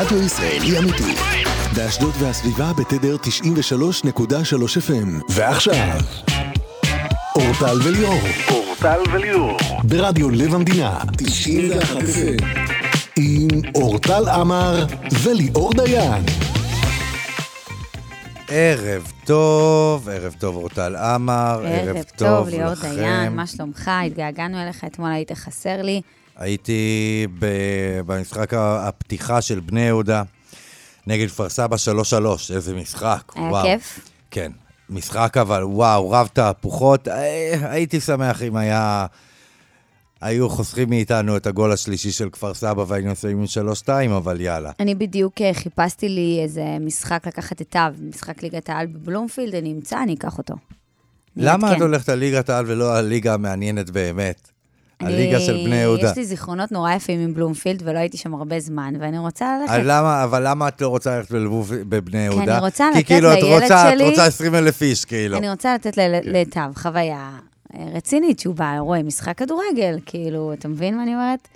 רדיו ישראלי אמיתי. באשדוד והסביבה בתדר 93.3 FM. ועכשיו, אורטל וליאור. אורטל וליאור. ברדיו לב המדינה. 91 FM. עם אורטל עמר וליאור דיין. ערב טוב, ערב טוב אורטל עמר, ערב טוב, ליאור דיין, מה שלומך? התגעגענו אליך, אתמול היית חסר לי. הייתי במשחק הפתיחה של בני יהודה נגד כפר סבא 3-3, איזה משחק. היה וואו. כיף? כן, משחק אבל וואו, רב תהפוכות. אה, הייתי שמח אם היה... היו חוסכים מאיתנו את הגול השלישי של כפר סבא והיינו עם 3-2, אבל יאללה. אני בדיוק אה, חיפשתי לי איזה משחק לקחת את אב, משחק ליגת העל בבלומפילד, אני אמצא, אני אקח אותו. למה את. הולכת על ליגת העל ולא הליגה המעניינת באמת? הליגה של בני יהודה. יש לי זיכרונות נורא יפים עם בלומפילד, ולא הייתי שם הרבה זמן, ואני רוצה ללכת. למה, אבל למה את לא רוצה ללכת בבני יהודה? אני רוצה כי לתת כאילו, לילד רוצה, שלי- את רוצה 20 אלף איש, כאילו. אני רוצה לתת לטב חוויה אה, רצינית, שהוא בא, רואה משחק כדורגל, כאילו, אתה מבין מה אני אומרת?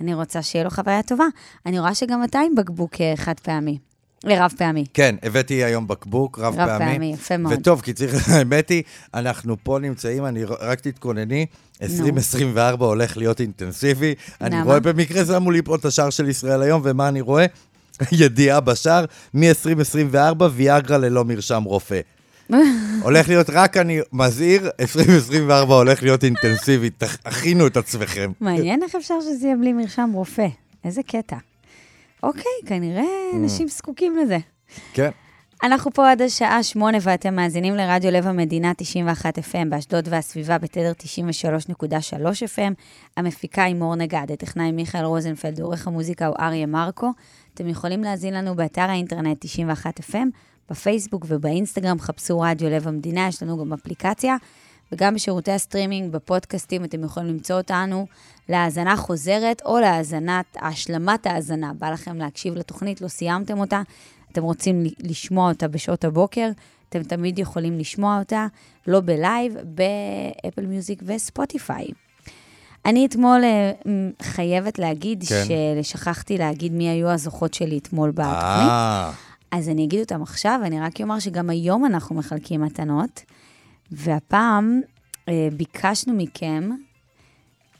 אני רוצה שיהיה לו חוויה טובה. אני רואה שגם אתה עם בקבוק אה, חד פעמי, אה, רב פעמי. כן, הבאתי היום בקבוק רב רב פעמי. פעמי, יפה מאוד. וטוב, כי צריך, האמת היא, אנחנו פה נמצאים, אני רק תתכונני, 2024 הולך להיות אינטנסיבי. אני? רואה במקרה שמו לי פה את השער של ישראל היום, ומה אני רואה? ידיעה בשער, מ-2024, ויאגרה ללא מרשם רופא. הולך להיות, רק אני מזהיר, 2024 הולך להיות אינטנסיבי, תכ- הכינו את עצמכם. מעניין איך אפשר שזה יהיה בלי מרשם רופא. איזה קטע. אוקיי, כנראה Mm. אנשים זקוקים לזה. כן. אנחנו פה עד השעה שמונה, ואתם מאזינים לרדיו לב המדינה 91 FM, באשדוד והסביבה בתדר 93.3 FM. המפיקה היא מור נגד, הטכנאי מיכאל רוזנפלד, עורך המוזיקה הוא אריה מרקו. אתם יכולים להאזין לנו באתר האינטרנט 91 FM, בפייסבוק ובאינסטגרם, חפשו רדיו לב המדינה, יש לנו גם אפליקציה. וגם בשירותי הסטרימינג, בפודקאסטים, אתם יכולים למצוא אותנו להאזנה חוזרת או להאזנת, השלמת האזנה. בא לכם להקשיב לתוכנית, לא סיימתם אותה, אתם רוצים לשמוע אותה בשעות הבוקר, אתם תמיד יכולים לשמוע אותה, לא ב live, ב Apple Music ו Spotify. אני אתמול אה, חייבת להגיד כן. ששכחתי להגיד מי היו הזוכות שלי אתמול בתוכנית. אז אני אגיד אותם עכשיו, אני רק אומר שגם היום אנחנו מחלקים מתנות, והפעם אה, ביקשנו מכם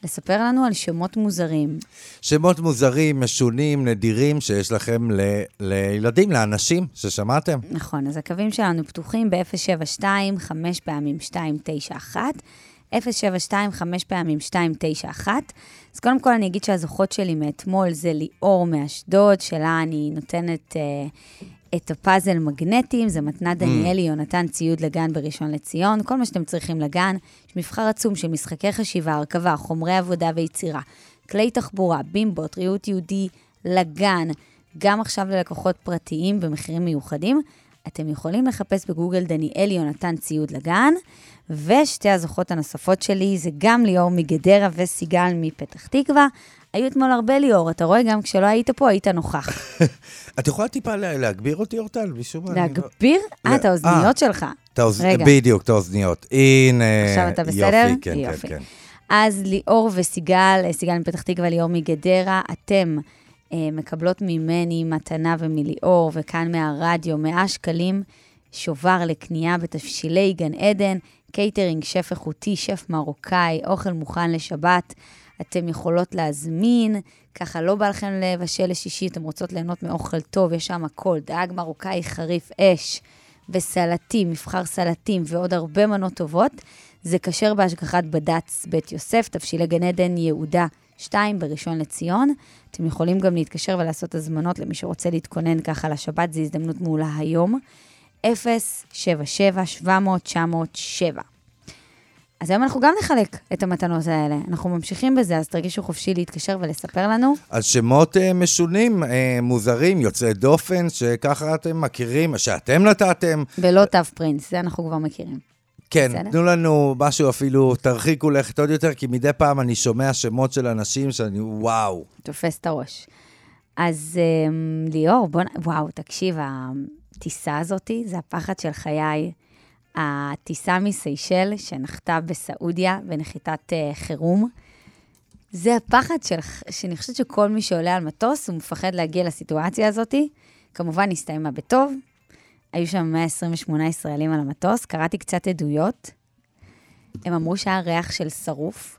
לספר לנו על שמות מוזרים. שמות מוזרים, משונים, נדירים, שיש לכם ל- לילדים, לאנשים ששמעתם. נכון, אז הקווים שלנו פתוחים ב-072, 5 פעמים 291, 072, 5 פעמים 291. אז קודם כל אני אגיד שהזוכות שלי מאתמול זה ליאור מאשדוד, שלה אני נותנת אה, את הפאזל מגנטים, זה מתנת דניאלי, יונתן ציוד לגן בראשון לציון, כל מה שאתם צריכים לגן. יש מבחר עצום של משחקי חשיבה, הרכבה, חומרי עבודה ויצירה, כלי תחבורה, בימבוט, ריהוט יהודי לגן, גם עכשיו ללקוחות פרטיים במחירים מיוחדים. אתם יכולים לחפש בגוגל דניאלי יונתן ציוד לגן, ושתי הזוכות הנוספות שלי זה גם ליאור מגדרה וסיגל מפתח תקווה. היו אתמול הרבה ליאור, אתה רואה, גם כשלא היית פה, היית נוכח. את יכולה טיפה לה- להגביר אותי, אורטל? משום מה. לא- להגביר? אה, את האוזניות שלך. את האוז- רגע. בדיוק, את האוזניות. הנה. עכשיו אתה בסדר? יופי, כן, יופי. כן, כן. אז ליאור וסיגל, אה, סיגל מפתח תקווה, ליאור מגדרה, אתם אה, מקבלות ממני מתנה ומליאור, וכאן מהרדיו, 100 שקלים, שובר לקנייה בתבשילי גן עדן, קייטרינג, שף איכותי, שף מרוקאי, אוכל מוכן לשבת. אתם יכולות להזמין, ככה לא בא לכם לבשל לשישי, אתם רוצות ליהנות מאוכל טוב, יש שם הכל, דג מרוקאי חריף אש, וסלטים, מבחר סלטים ועוד הרבה מנות טובות. זה כשר בהשגחת בד"ץ בית יוסף, תבשילי גן עדן יהודה 2 בראשון לציון. אתם יכולים גם להתקשר ולעשות הזמנות למי שרוצה להתכונן ככה לשבת, זו הזדמנות מעולה היום. 077-700-907. אז היום אנחנו גם נחלק את המתנות האלה. אנחנו ממשיכים בזה, אז תרגישו חופשי להתקשר ולספר לנו. אז שמות אה, משונים, אה, מוזרים, יוצאי דופן, שככה אתם מכירים, שאתם נתתם. ולא תו פרינס, זה אנחנו כבר מכירים. כן, בסדר. תנו לנו משהו אפילו, תרחיקו לכת עוד יותר, כי מדי פעם אני שומע שמות של אנשים שאני, וואו. תופס את הראש. אז um, ליאור, בוא. וואו, תקשיב, הטיסה הזאתי, זה הפחד של חיי. הטיסה מסיישל, שנחתה בסעודיה בנחיתת uh, חירום. זה הפחד של, שאני חושבת שכל מי שעולה על מטוס, הוא מפחד להגיע לסיטואציה הזאתי. כמובן, הסתיימה בטוב. היו שם 128 ישראלים על המטוס, קראתי קצת עדויות. הם אמרו שהיה ריח של שרוף.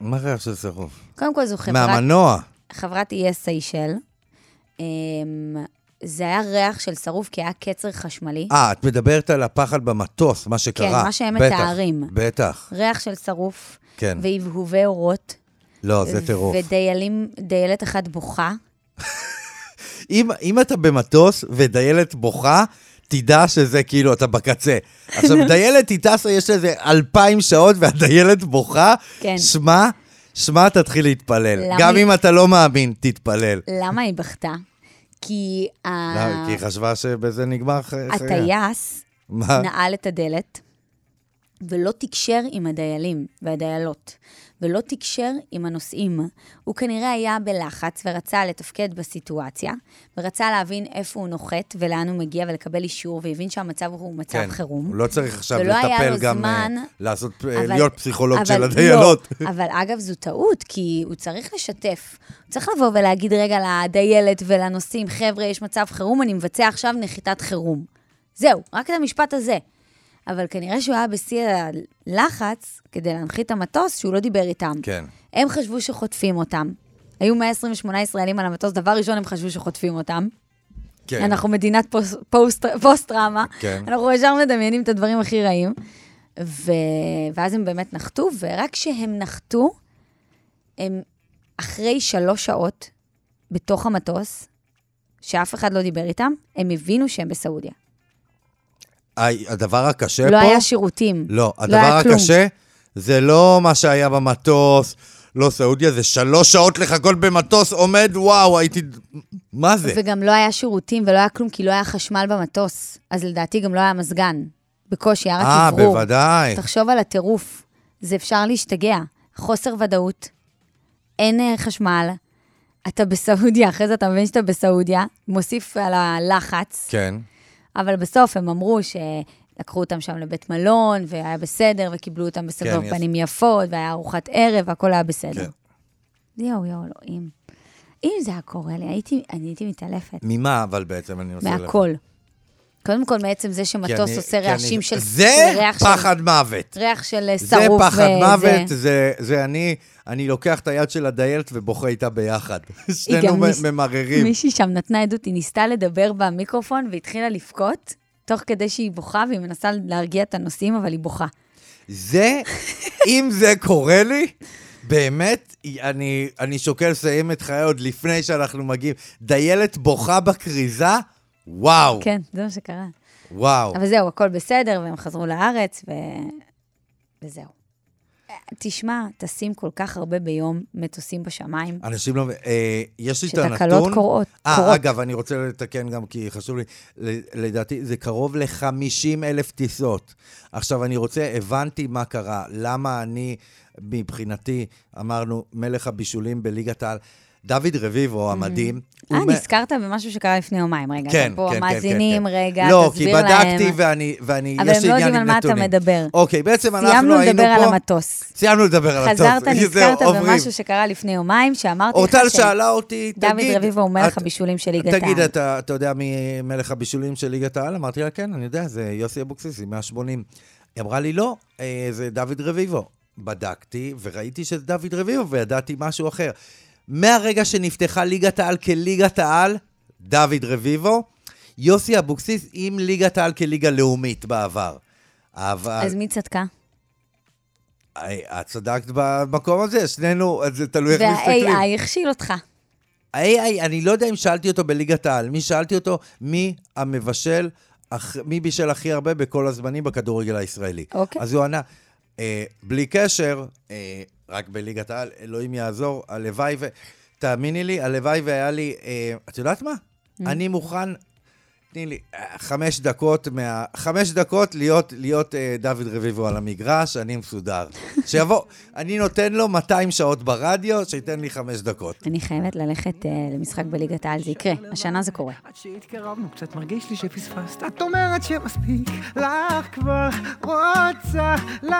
מה ריח של שרוף? קודם כל, זו חברת... מהמנוע. חברת איי סיישל. זה היה ריח של שרוף כי היה קצר חשמלי. אה, את מדברת על הפחד במטוס, מה שקרה. כן, מה שהם בטח, מתארים. בטח, ריח של שרוף, כן. והבהובי אורות. לא, זה טירוף. ודיילים, דיילת אחת בוכה. אם, אם אתה במטוס ודיילת בוכה, תדע שזה כאילו, אתה בקצה. עכשיו, דיילת היא טסה, יש לזה אלפיים שעות, והדיילת בוכה, כן. שמע, שמע, תתחיל להתפלל. למה גם היא- אם אתה לא מאמין, תתפלל. למה היא בכתה? כי ה- למה? כי היא חשבה שבזה נגמר חייה. הטייס מה? נעל את הדלת, ולא תקשר עם הדיילים והדיילות, ולא תקשר עם הנוסעים. הוא כנראה היה בלחץ ורצה לתפקד בסיטואציה, ורצה להבין איפה הוא נוחת ולאן הוא מגיע ולקבל אישור, והבין שהמצב הוא מצב כן, חירום. הוא לא צריך עכשיו לטפל גם, זמן, אה, לעשות, אה, אבל- להיות פסיכולוג אבל של לא, הדיילות. אבל אגב, זו טעות, כי הוא צריך לשתף. הוא צריך לבוא ולהגיד רגע לדיילת ולנוסעים, חבר'ה, יש מצב חירום, אני מבצע עכשיו נחיתת חירום. זהו, רק את המשפט הזה. אבל כנראה שהוא היה בשיא הלחץ כדי להנחית את המטוס, שהוא לא דיבר איתם. כן. הם חשבו שחוטפים אותם. היו 128 ישראלים על המטוס, דבר ראשון הם חשבו שחוטפים אותם. כן. אנחנו מדינת פוס- פוסט- פוסט-טראומה. כן. אנחנו ישר מדמיינים את הדברים הכי רעים. ו... ואז הם באמת נחתו, ורק כשהם נחתו, הם אחרי שלוש שעות בתוך המטוס, שאף אחד לא דיבר איתם, הם הבינו שהם בסעודיה. הדבר הקשה פה... לא היה שירותים. לא, היה הדבר כלום. הקשה זה לא מה שהיה במטוס, לא סעודיה, זה שלוש שעות לחכות במטוס, עומד, וואו, הייתי... מה זה? וגם לא היה שירותים ולא היה כלום, כי לא היה חשמל במטוס. אז לדעתי גם לא היה מזגן. בקושי, היה אה, רק אוורור. בוודאי. תחשוב על הטירוף. זה אפשר להשתגע. חוסר ודאות, אין אה, חשמל, אתה בסעודיה, אחרי זה אתה מבין שאתה בסעודיה, מוסיף על הלחץ, כן. אבל בסוף הם אמרו שלקחו אותם שם לבית מלון, והיה בסדר, וקיבלו אותם בסבר כן, פנים יפות, והיה ארוחת ערב, והכל היה בסדר. כן. יואו, יואו, אלוהים. אם זה היה קורה לי, הייתי, אני הייתי מתעלפת. ממה אבל בעצם אני לב? מהכל. קודם כל, מעצם זה שמטוס אני- עושה רעשים אני- של... זה של ריח של- פחד מוות. ריח של אה, זה שרוף. פחד וזה. מוות, זה, זה אני, אני לוקח את היד של הדיילת ובוכה איתה ביחד. שנינו ניס- ממררים. מישהי שם נתנה עדות, היא ניסתה לדבר במיקרופון והתחילה לבכות, תוך כדי שהיא בוכה, והיא מנסה להרגיע את הנוסעים, אבל היא בוכה. זה, אם זה קורה לי, באמת, אני, אני שוקל לסיים את חיי עוד לפני שאנחנו מגיעים. דיילת בוכה בכריזה, וואו, כן, זה מה שקרה. וואו. אבל זהו, הכל בסדר, והם חזרו לארץ, ו... וזהו. תשמע, טסים כל כך הרבה ביום, מטוסים בשמיים, אנשים לא... אה, יש לי את הנתון. שתקלות קורות. אה, קורות. אגב, אני רוצה לתקן גם כי חשוב לי, לדעתי זה קרוב ל-50 אלף טיסות. עכשיו, אני רוצה, הבנתי מה קרה, למה אני, מבחינתי, אמרנו, מלך הבישולים בליגת העל. דוד רביבו המדהים. אה, נזכרת במשהו שקרה לפני יומיים. רגע, כן, פה, כן, כן, המאזינים, כן, כן. רגע, לא, תסביר כי להם. בדקתי ואני, ואני, אבל יש הם לי לא עניין יודעים עם על מה אתה נתונים. מדבר. אוקיי, בעצם אנחנו סיימנו היינו לדבר פה... על המטוס. סיימנו לדבר על המטוס. חזרת, נזכרת. במשהו שקרה לפני יומיים, שאמרתי לך אורטל ש... שאלה אותי, דוד תגיד... רביבו הוא מלך הבישולים של ליגת העל. תגיד, אתה, אתה יודע מי מלך הבישולים של ליגת העל? אמרתי לה, כן, אני יודע, זה יוסי אבוקסיס, עם 180. היא אמרה לי, לא, אה, זה דוד רביבו. בדקתי וראיתי שזה דוד רביבו וידעתי משהו אחר. מהרגע שנפתחה ליגת העל כליגת העל, דוד רביבו, יוסי אבוקסיס עם ליגת העל כליגה לאומית בעבר. אבל... אז מי צדקה? את צדקת במקום הזה, שנינו, זה תלוי איך מסתכלים. וה-AI הכשיל אותך. ה-AI, אני לא יודע אם שאלתי אותו בליגת העל. מי שאלתי אותו? מי המבשל, מי בישל הכי הרבה בכל הזמנים בכדורגל הישראלי. אוקיי. אז הוא ענה, אה, בלי קשר, אה, רק בליגת העל, אלוהים יעזור, הלוואי ו... תאמיני לי, הלוואי והיה לי... אה, את יודעת מה? Mm. אני מוכן תני לי אה, חמש דקות מה... חמש דקות להיות, להיות אה, דוד רביבו על המגרש, אני מסודר. שיבוא, אני נותן לו 200 שעות ברדיו, שייתן לי חמש דקות. אני חייבת ללכת אה, למשחק בליגת העל, זה יקרה. השנה זה קורה. עד שהתקרבנו, קצת מרגיש לי שפספסת. את אומרת שמספיק לך כבר רוצה ללכת.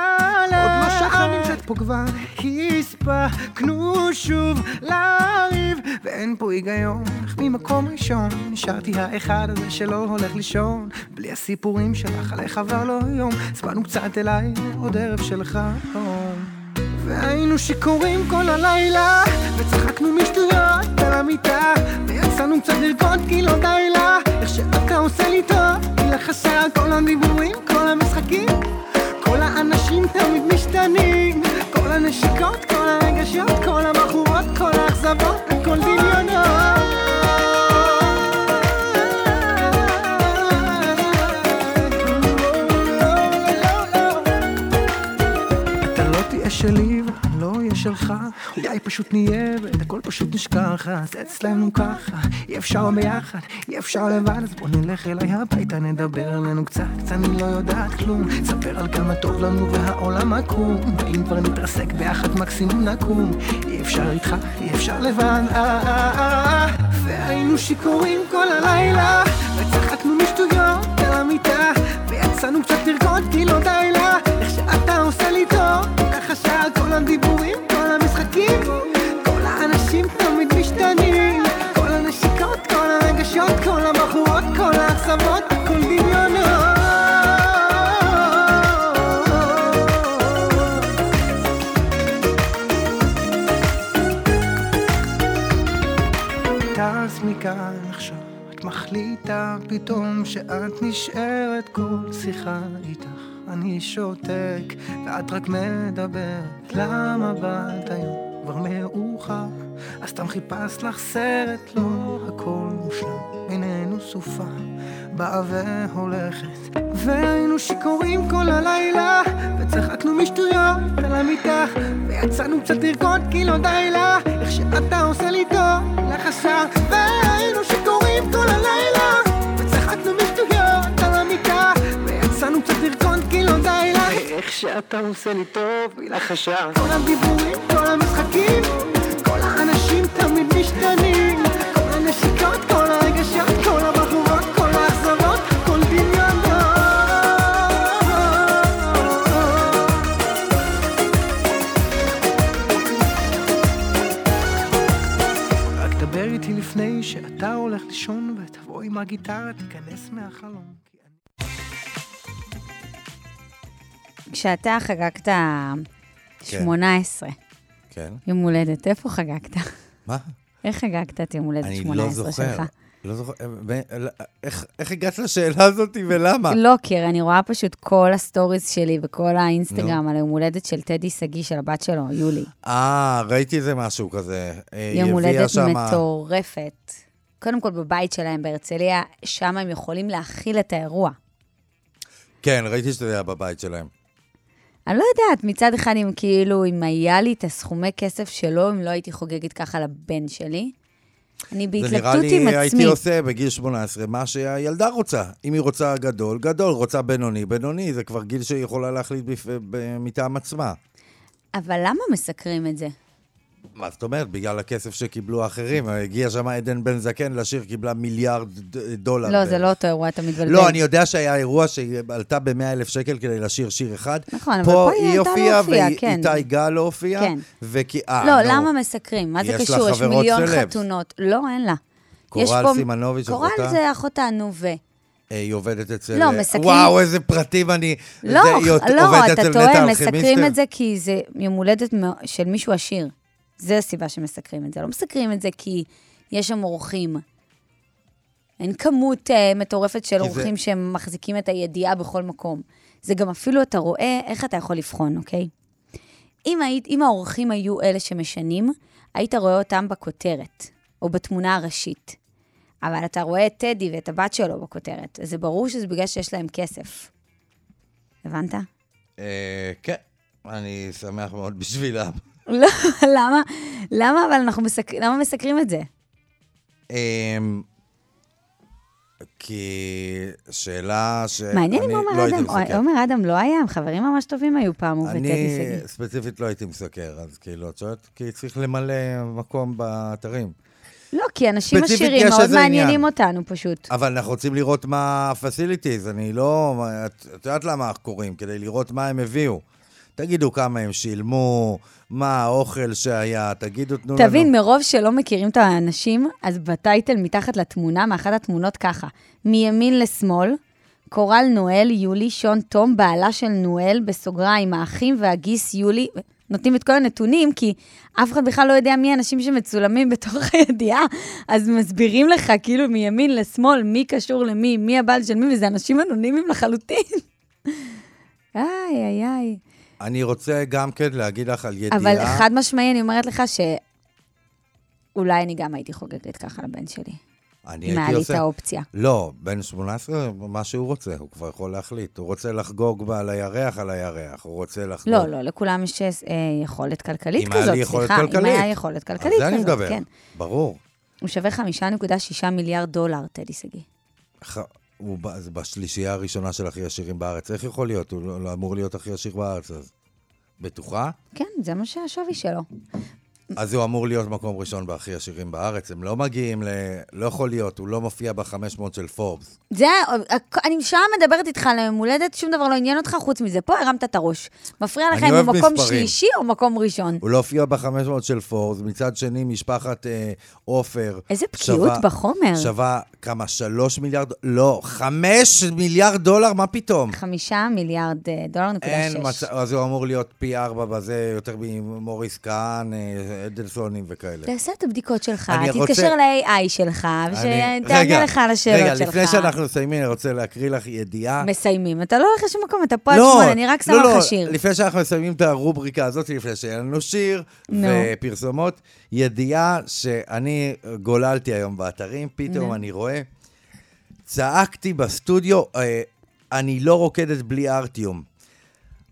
עוד לא שעה נמצאת פה כבר, כי הספקנו שוב לריב. ואין פה היגיון, ממקום ראשון נשארתי האחד הזה שלא הולך לישון. בלי הסיפורים שלך על איך עבר לו יום, אז באנו קצת אליי עוד ערב של חלום. והיינו שיכורים כל הלילה, וצחקנו משטויות על המיטה, ויצאנו קצת לרקוד כי לא די לה, איך שאתה עושה לי טוב, כי לך חסר כל הדיבורים, כל המשחקים, כל האנשים תמיד משתנים, כל הנשיקות, כל הרגשות, כל הבחורות, כל האכזבות, הכל דמיונות. פשוט נהיה ואת הכל פשוט נשכח אז אצלנו ככה אי אפשר ביחד, אי אפשר לבד אז בוא נלך אליי הביתה נדבר עלינו קצת אני לא יודעת כלום. ספר על כמה טוב לנו והעולם עקום ואם כבר נתרסק ביחד מקסימום נקום. אי אפשר איתך, אי אפשר לבד אה, אה, אה. והיינו כל המשחקים כל האנשים תמיד משתנים כל הנשיקות, כל הרגשות, כל הבחורות, כל האכזבות, הכל דמיונות טס מכאן עכשיו, את מחליטה פתאום שאת נשארת כל שיחה איתך. אני שותק, ואת רק מדברת. למה באת היום? כבר מאוחר, אז סתם חיפשת לך סרט, לא הכל מושלם. בינינו סופה, באה והולכת. והיינו שיכורים כל הלילה, וצחקנו משטויות על המיטה, ויצאנו קצת לרקוד כי לא די לה, איך שאתה עושה לי טוב, השאר. והיינו שיכורים כל הלילה, שאתה עושה לי טוב, לך השאר. כל הדיבורים, כל המשחקים, כל האנשים תמיד משתנים, כל הנשיקות, כל הרגשות, כל הבחורות, כל האכזבות, כל דמיונות. רק דבר איתי לפני שאתה הולך לישון ותבוא עם הגיטרה, תיכנס מהחלום. כשאתה חגגת 18, כן. יום הולדת, איפה חגגת? מה? איך חגגת את יום הולדת אני 18 לא שלך? זוכר. לא זוכר. אה, איך- איך הגעת לשאלה הזאת ולמה? לא, כי אני רואה פשוט כל ה stories שלי וכל האינסטגרם על היום הולדת של טדי שגיא, של הבת שלו, יולי. אה, ראיתי איזה משהו כזה. אה, יום הולדת שמה- מטורפת. קודם כל, בבית שלהם בהרצליה, שם הם יכולים להכיל את האירוע. כן, ראיתי שזה היה בבית שלהם. אני לא יודעת, מצד אחד, אם כאילו, אם היה לי את הסכומי כסף שלו, אם לא הייתי חוגגת ככה לבן שלי. אני זה נראה בהתלבטות לי, עם הייתי עצמי. עושה בגיל 18 מה שהילדה רוצה. אם היא רוצה גדול, גדול, רוצה בינוני, בינוני, זה כבר גיל שהיא יכולה להחליט בפ... מטעם עצמה. אבל למה מסקרים את זה? מה זאת אומרת? בגלל הכסף שקיבלו האחרים. הגיע שם עדן בן זקן לשיר, קיבלה מיליארד דולר. לא, ב- זה לא אותו אירוע, אתה מתבלבל. לא, אני יודע שהיה אירוע שהיא עלתה ב-100 אלף שקל כדי לשיר שיר אחד. נכון, אבל פה היא הופיעה, להופיע, כן. ואיתי גל לא הופיעה. כן. וכי... אה, לא. למה מסקרים? מה זה קשור? יש מיליון. חתונות. לא, אין לה. קורל פה- סימנוביץ', קורל אחותה? זה אחותה, נו ו... אה, היא עובדת אצל... לא, מסכמים- וואו, איזה פרטים אני... לא, זה- לא, אתה טועה, מסקרים? את זה כי זה יום הולדת של מישהו עשיר. זה הסיבה שמסקרים את זה. לא מסקרים את זה כי יש שם אורחים. אין כמות uh, מטורפת של כי זה- אורחים שמחזיקים את הידיעה בכל מקום. זה גם אפילו, אתה רואה איך אתה יכול לבחון, אוקיי? אם, היית, אם האורחים היו אלה שמשנים, היית רואה אותם בכותרת, או בתמונה הראשית. אבל אתה רואה את טדי ואת הבת שלו בכותרת, אז זה ברור שזה בגלל שיש להם כסף. הבנת? אה, כן, אני שמח מאוד בשבילם. לא, למה? למה אבל אנחנו מסק... למה מסקרים את זה? אמ, כי שאלה שאני מעניין אם לא עומר הייתי אדם. עומר אדם לא היה, הם חברים ממש טובים היו פעם, הוא וטדי אני שגיא. ספציפית לא הייתי מסקר, אז כאילו, את שואלת, כי צריך למלא מקום באתרים. לא, כי אנשים עשירים מאוד מעניינים עניין. אותנו פשוט. אבל אנחנו רוצים לראות מה ה-facilities, אני לא... את את יודעת למה אנחנו קוראים? כדי לראות מה הם הביאו. תגידו כמה הם שילמו, מה האוכל שהיה, תגידו, תנו לנו. תבין, מרוב שלא מכירים את האנשים, אז בטייטל מתחת לתמונה, מאחת התמונות ככה, מימין לשמאל, קורל נואל, יולי, שון תום, בעלה של נואל, בסוגריים, האחים והגיס יולי, נותנים את כל הנתונים, כי אף אחד בכלל לא יודע מי האנשים שמצולמים בתוך הידיעה, אז מסבירים לך כאילו מימין לשמאל, מי קשור למי, מי הבעל של מי, וזה אנשים אנונימיים לחלוטין. איי, איי, איי. אני רוצה גם כן להגיד לך על ידיעה. אבל חד משמעי, אני אומרת לך שאולי אני גם הייתי חוגגת ככה לבן שלי. אני אם הייתי היה לי עושה... את האופציה. לא, בן 18, מה שהוא רוצה, הוא כבר יכול להחליט. הוא רוצה לחגוג על הירח, על הירח. הוא רוצה לחגוג... לא, לא, לכולם יש אה, יכולת כלכלית אם כזאת, היה לי יכולת סליחה. אם כלכלית. היה יכולת כלכלית על כזאת, זה אני מדבר, כן. ברור. הוא שווה 5.6 מיליארד דולר, טדי שגיא. ח- הוא בשלישייה הראשונה של הכי עשירים בארץ. איך יכול להיות? הוא לא, לא אמור להיות הכי עשיר בארץ, אז... בטוחה? כן, זה מה שהשווי שלו. אז הוא אמור להיות מקום ראשון בהכי עשירים בארץ. הם לא מגיעים ל... לא יכול להיות, הוא לא מופיע ב-500 של פורבס. זה, אני שעה מדברת איתך על היום הולדת, שום דבר לא עניין אותך חוץ מזה. פה הרמת את הראש. מפריע לך אם הוא מקום מספרים. שלישי או מקום ראשון. הוא לא הופיע ב-500 של פורבס. מצד שני, משפחת אה, עופר... איזה בקיאות בחומר. שווה כמה? שלוש מיליארד? לא, חמש מיליארד דולר? מה פתאום? חמישה מיליארד אה, דולר נקודה אין שש. מצב, אז הוא אמור להיות פי ארבע בזה, יותר ממוריס כהן, אה, אדלסונים וכאלה. תעשה את הבדיקות שלך, תתקשר ל-AI שלך, ושתענה רגע, לך על השאלות רגע, שלך. לפני שאנחנו מסיימים, אני רוצה להקריא לך ידיעה. מסיימים. אתה לא הולך לשום מקום, אתה פה עד שמונה, אני רק שמה לא, לך שיר. לפני שאנחנו מסיימים את הרובריקה הזאת, לפני שיהיה לנו שיר. ופרסומות, ידיעה שאני גוללתי היום באתרים, פתאום. אני רואה, צעקתי בסטודיו, אה, אני לא רוקדת בלי ארטיום.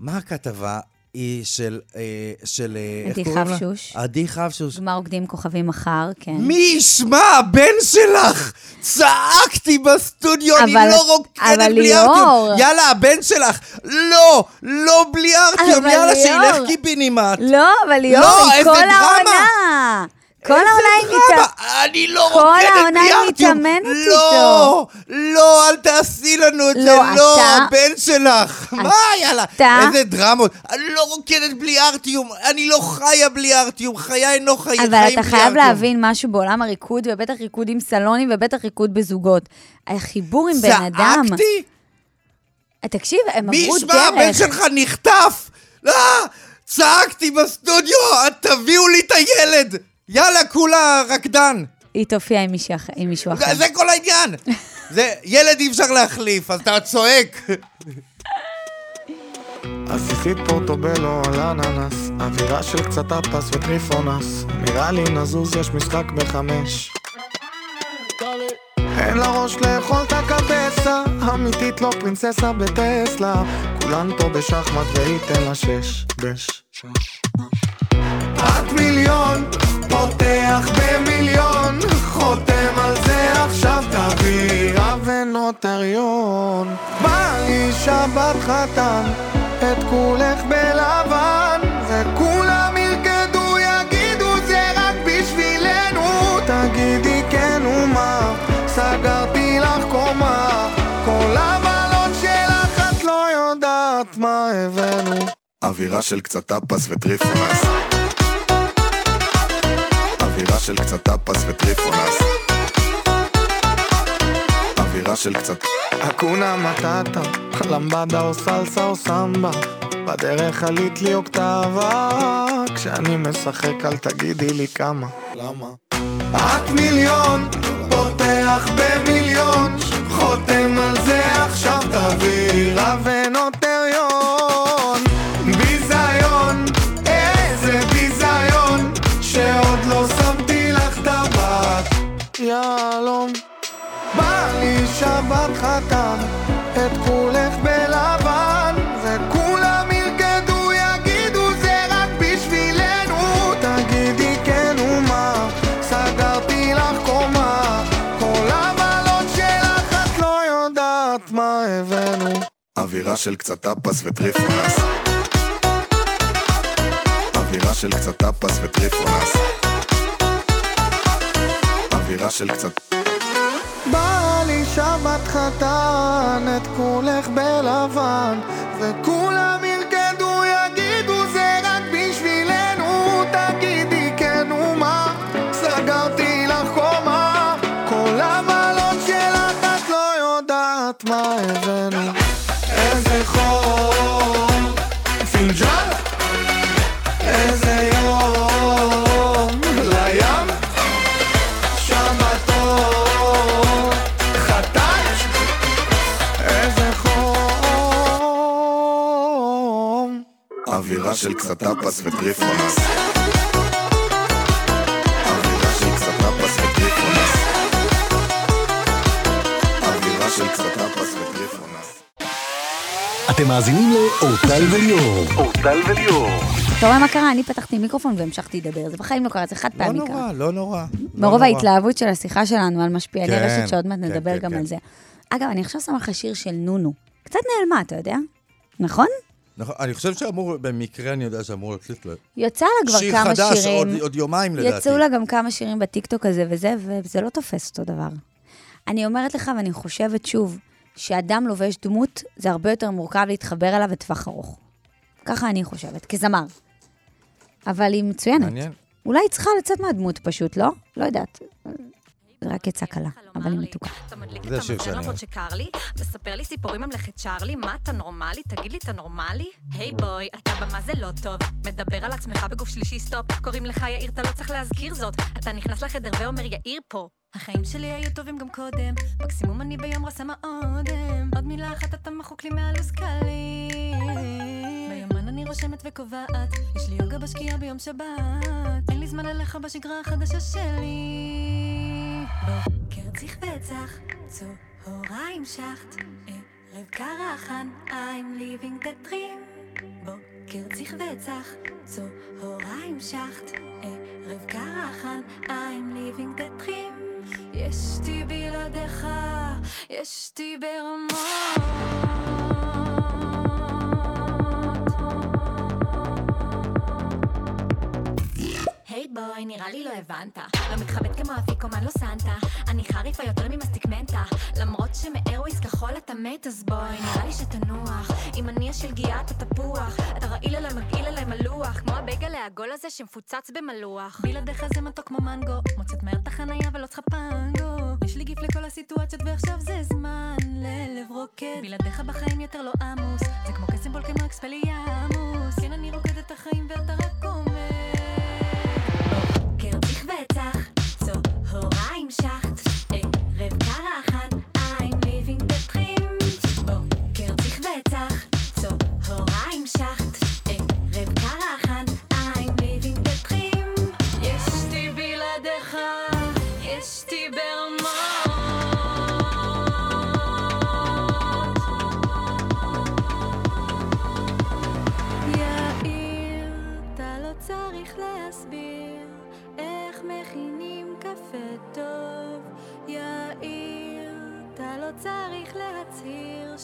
מה הכתבה? היא של... אה, של אה, איך עדי קוראים לה? חבשוש. עדי חבשוש. גמר רוקדים כוכבים מחר, כן. מי ישמע, הבן שלך? צעקתי בסטודיו, אני אבל- לא רוקדת אבל בלי ליאור. ארטיום. יאללה, הבן שלך, לא, לא בלי ארטיום, יאללה, ליאור. שילך קיבינימט. לא, אבל ליאור, לא, היא כל. העונה. כל העונה היא מתאמנת. אני לא כל רוקדת העונה בלי היא. מתאמנת לא, לא, אל תעשי לנו את זה, לא, לא, אתה- הבן שלך. מה, יאללה, אתה- איזה דרמות. אני לא רוקדת בלי ארטיום, אני לא חיה בלי ארטיום, חיה אינו חיים בלי אבל ארטיום. אתה חייב להבין משהו בעולם הריקוד, ובטח ריקוד עם סלונים, ובטח ריקוד בזוגות. החיבור עם בן אדם... צעקתי? תקשיב, הם מי עברו ישמע, הבן דרך. שלך נחטף! לא, צעקתי בסטודיו, תביאו לי את הילד! יאללה, כולה רקדן. היא תופיע עם מישהו אחר- עם מישהו אחר. זה, זה כל העניין. זה, ילד אי אפשר להחליף, אז אתה צועק. עסיסית פורטובלו על אננס, אווירה של קצת אפס וטריפונס, נראה לי נזוז יש משחק בחמש. אין לה ראש לאכול את הקבסה, אמיתית לא פרינססה בטסלה, כולן פה בשחמט וייתן לה שש, בש. את מיליון, פותח במיליון, חותם על זה עכשיו תביא רב ונוטריון. בא לי שבת חתן, את כולך בלבן, וכולם ירקדו יגידו זה רק בשבילנו. תגידי כן ומה, סגרתי לך קומה, כל הבנות שלך את לא יודעת מה הבאנו. אווירה של קצת טאפס וטריפונס אווירה של קצת טאפס וטריפונס. אווירה של קצת... Hakuna matata, למבדה או סלסה או סמבה. בדרך עלית לי אוקטבה כשאני משחק אל תגידי לי כמה. למה? את מיליון, פותח במיליון. חותם על זה עכשיו תביא רב אווירה של קצת טאפס וטריפונס אווירה של קצת טאפס וטריפונס אווירה של קצת בא לי שבת חתן, את כולך בלבן, וכולם אווירה של קצת טאפס וטריפונס אווירה של וטריפונס אווירה של קצת טאפס וטריפונס אתם מאזינים לאורטל וליאור. אורטל וליאור. אתה רואה מה קרה? אני פתחתי מיקרופון והמשכתי לדבר. זה בחיים לא קרה, זה חד לא פעמי קרה. נורא, לא נורא. לא מרוב נורא. ההתלהבות של השיחה שלנו על משפיעני כן, רשת, שעוד מעט כן, נדבר כן, גם. על זה. אגב, אני עכשיו שמה לך שיר של נונו. קצת נעלמה, אתה יודע? נכון? נכון, אני חושב שאמור, במקרה אני יודע שאמור לצאת לו. יצא לה כבר שיר כמה חדש, שירים. עוד- עוד יומיים לדעתי. יצאו לה גם כמה שירים בטיקטוק הזה וזה, וזה לא תופס אותו דבר. אני אומרת לך, ואני חושבת שוב, שאדם לובש דמות, זה הרבה יותר מורכב להתחבר אליו לטווח ארוך. ככה אני חושבת, כזמר. אבל היא מצוינת. מעניין. אולי היא צריכה לצאת מהדמות פשוט, לא? לא יודעת. רק יצא קלה, אבל היא מתוקה. זה השיר שאני הזאת שקר לי, מספר לי סיפורים ממלכת צ'ארלי, מה אתה נורמלי? תגיד לי, אתה נורמלי? hey boy, אתה במה זה לא טוב, מדבר על עצמך בגוף שלישי stop, קוראים לך יאיר, אתה לא צריך להזכיר זאת, אתה נכנס לחדר ואומר יאיר פה. החיים שלי היו טובים גם קודם, מקסימום אני ביום רסמה אודם, עוד מילה אחת אתה מחוק לי מהלו"ז קלי. ביומן אני רושמת וקובעת, יש לי יוגה בשקיעה ביום שבת, אין לי זמן אליך בשגרה החדשה שלי. בוקר צריך וצח, צהריים שחט, ערב קרחן, I'm living the dream. בוקר צריך וצח, צהריים שחט, ערב קרחן, I'm living the dream. ישתי בלעדיך, ישתי ברמות. boy, נראה לי לא הבנת. לא מתחבט כמו אפיקומן לא סנטה. אני חריפה יותר ממסטיק מנטה. למרות שמ Airwaves כחול אתה מת, אז boy, נראה לי שתנוח. אם אני השלגיה אתה תפוח. אתה רעיל עליי, מגעיל עליי מלוח. כמו הבייגל העגול הזה שמפוצץ במלוח. בלעדיך זה מתוק כמו מנגו. מוצאת מהר את החנייה ולא צריכה פנגו. יש לי GIF לכל הסיטואציות ועכשיו זה זמן ללב רוקד. בלעדיך בחיים יותר לא עמוס. זה כמו קסם בול כמו אקספליארמוס. כן, אני רוקדת את החיים ואתה רק אומר. וצח, צהריים שחט, ערב קרחן, I'm living the dream. בוקר צריך וצח, צהריים שחט,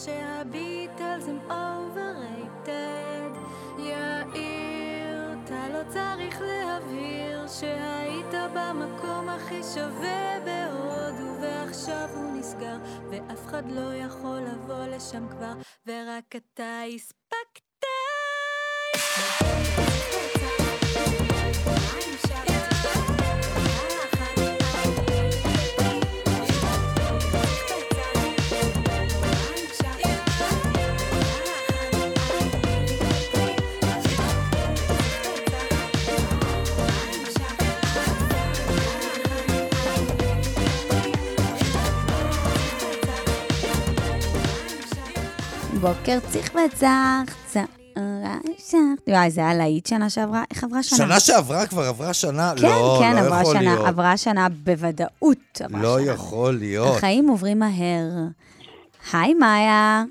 שהביטלס הם overrated. יאיר, אתה לא צריך להבהיר שהיית במקום הכי שווה בהודו ועכשיו הוא נסגר ואף אחד לא יכול לבוא לשם כבר ורק אתה הספקת. בוקר צריך וצח, צהריים שחט. וואי, זה היה להיט שנה שעברה, איך עברה שנה? שנה שעברה כבר עברה שנה? כן, לא, כן, לא עברה יכול שנה, להיות. עברה שנה בוודאות. עברה לא שנה. יכול להיות. החיים עוברים מהר. היי, מאיה.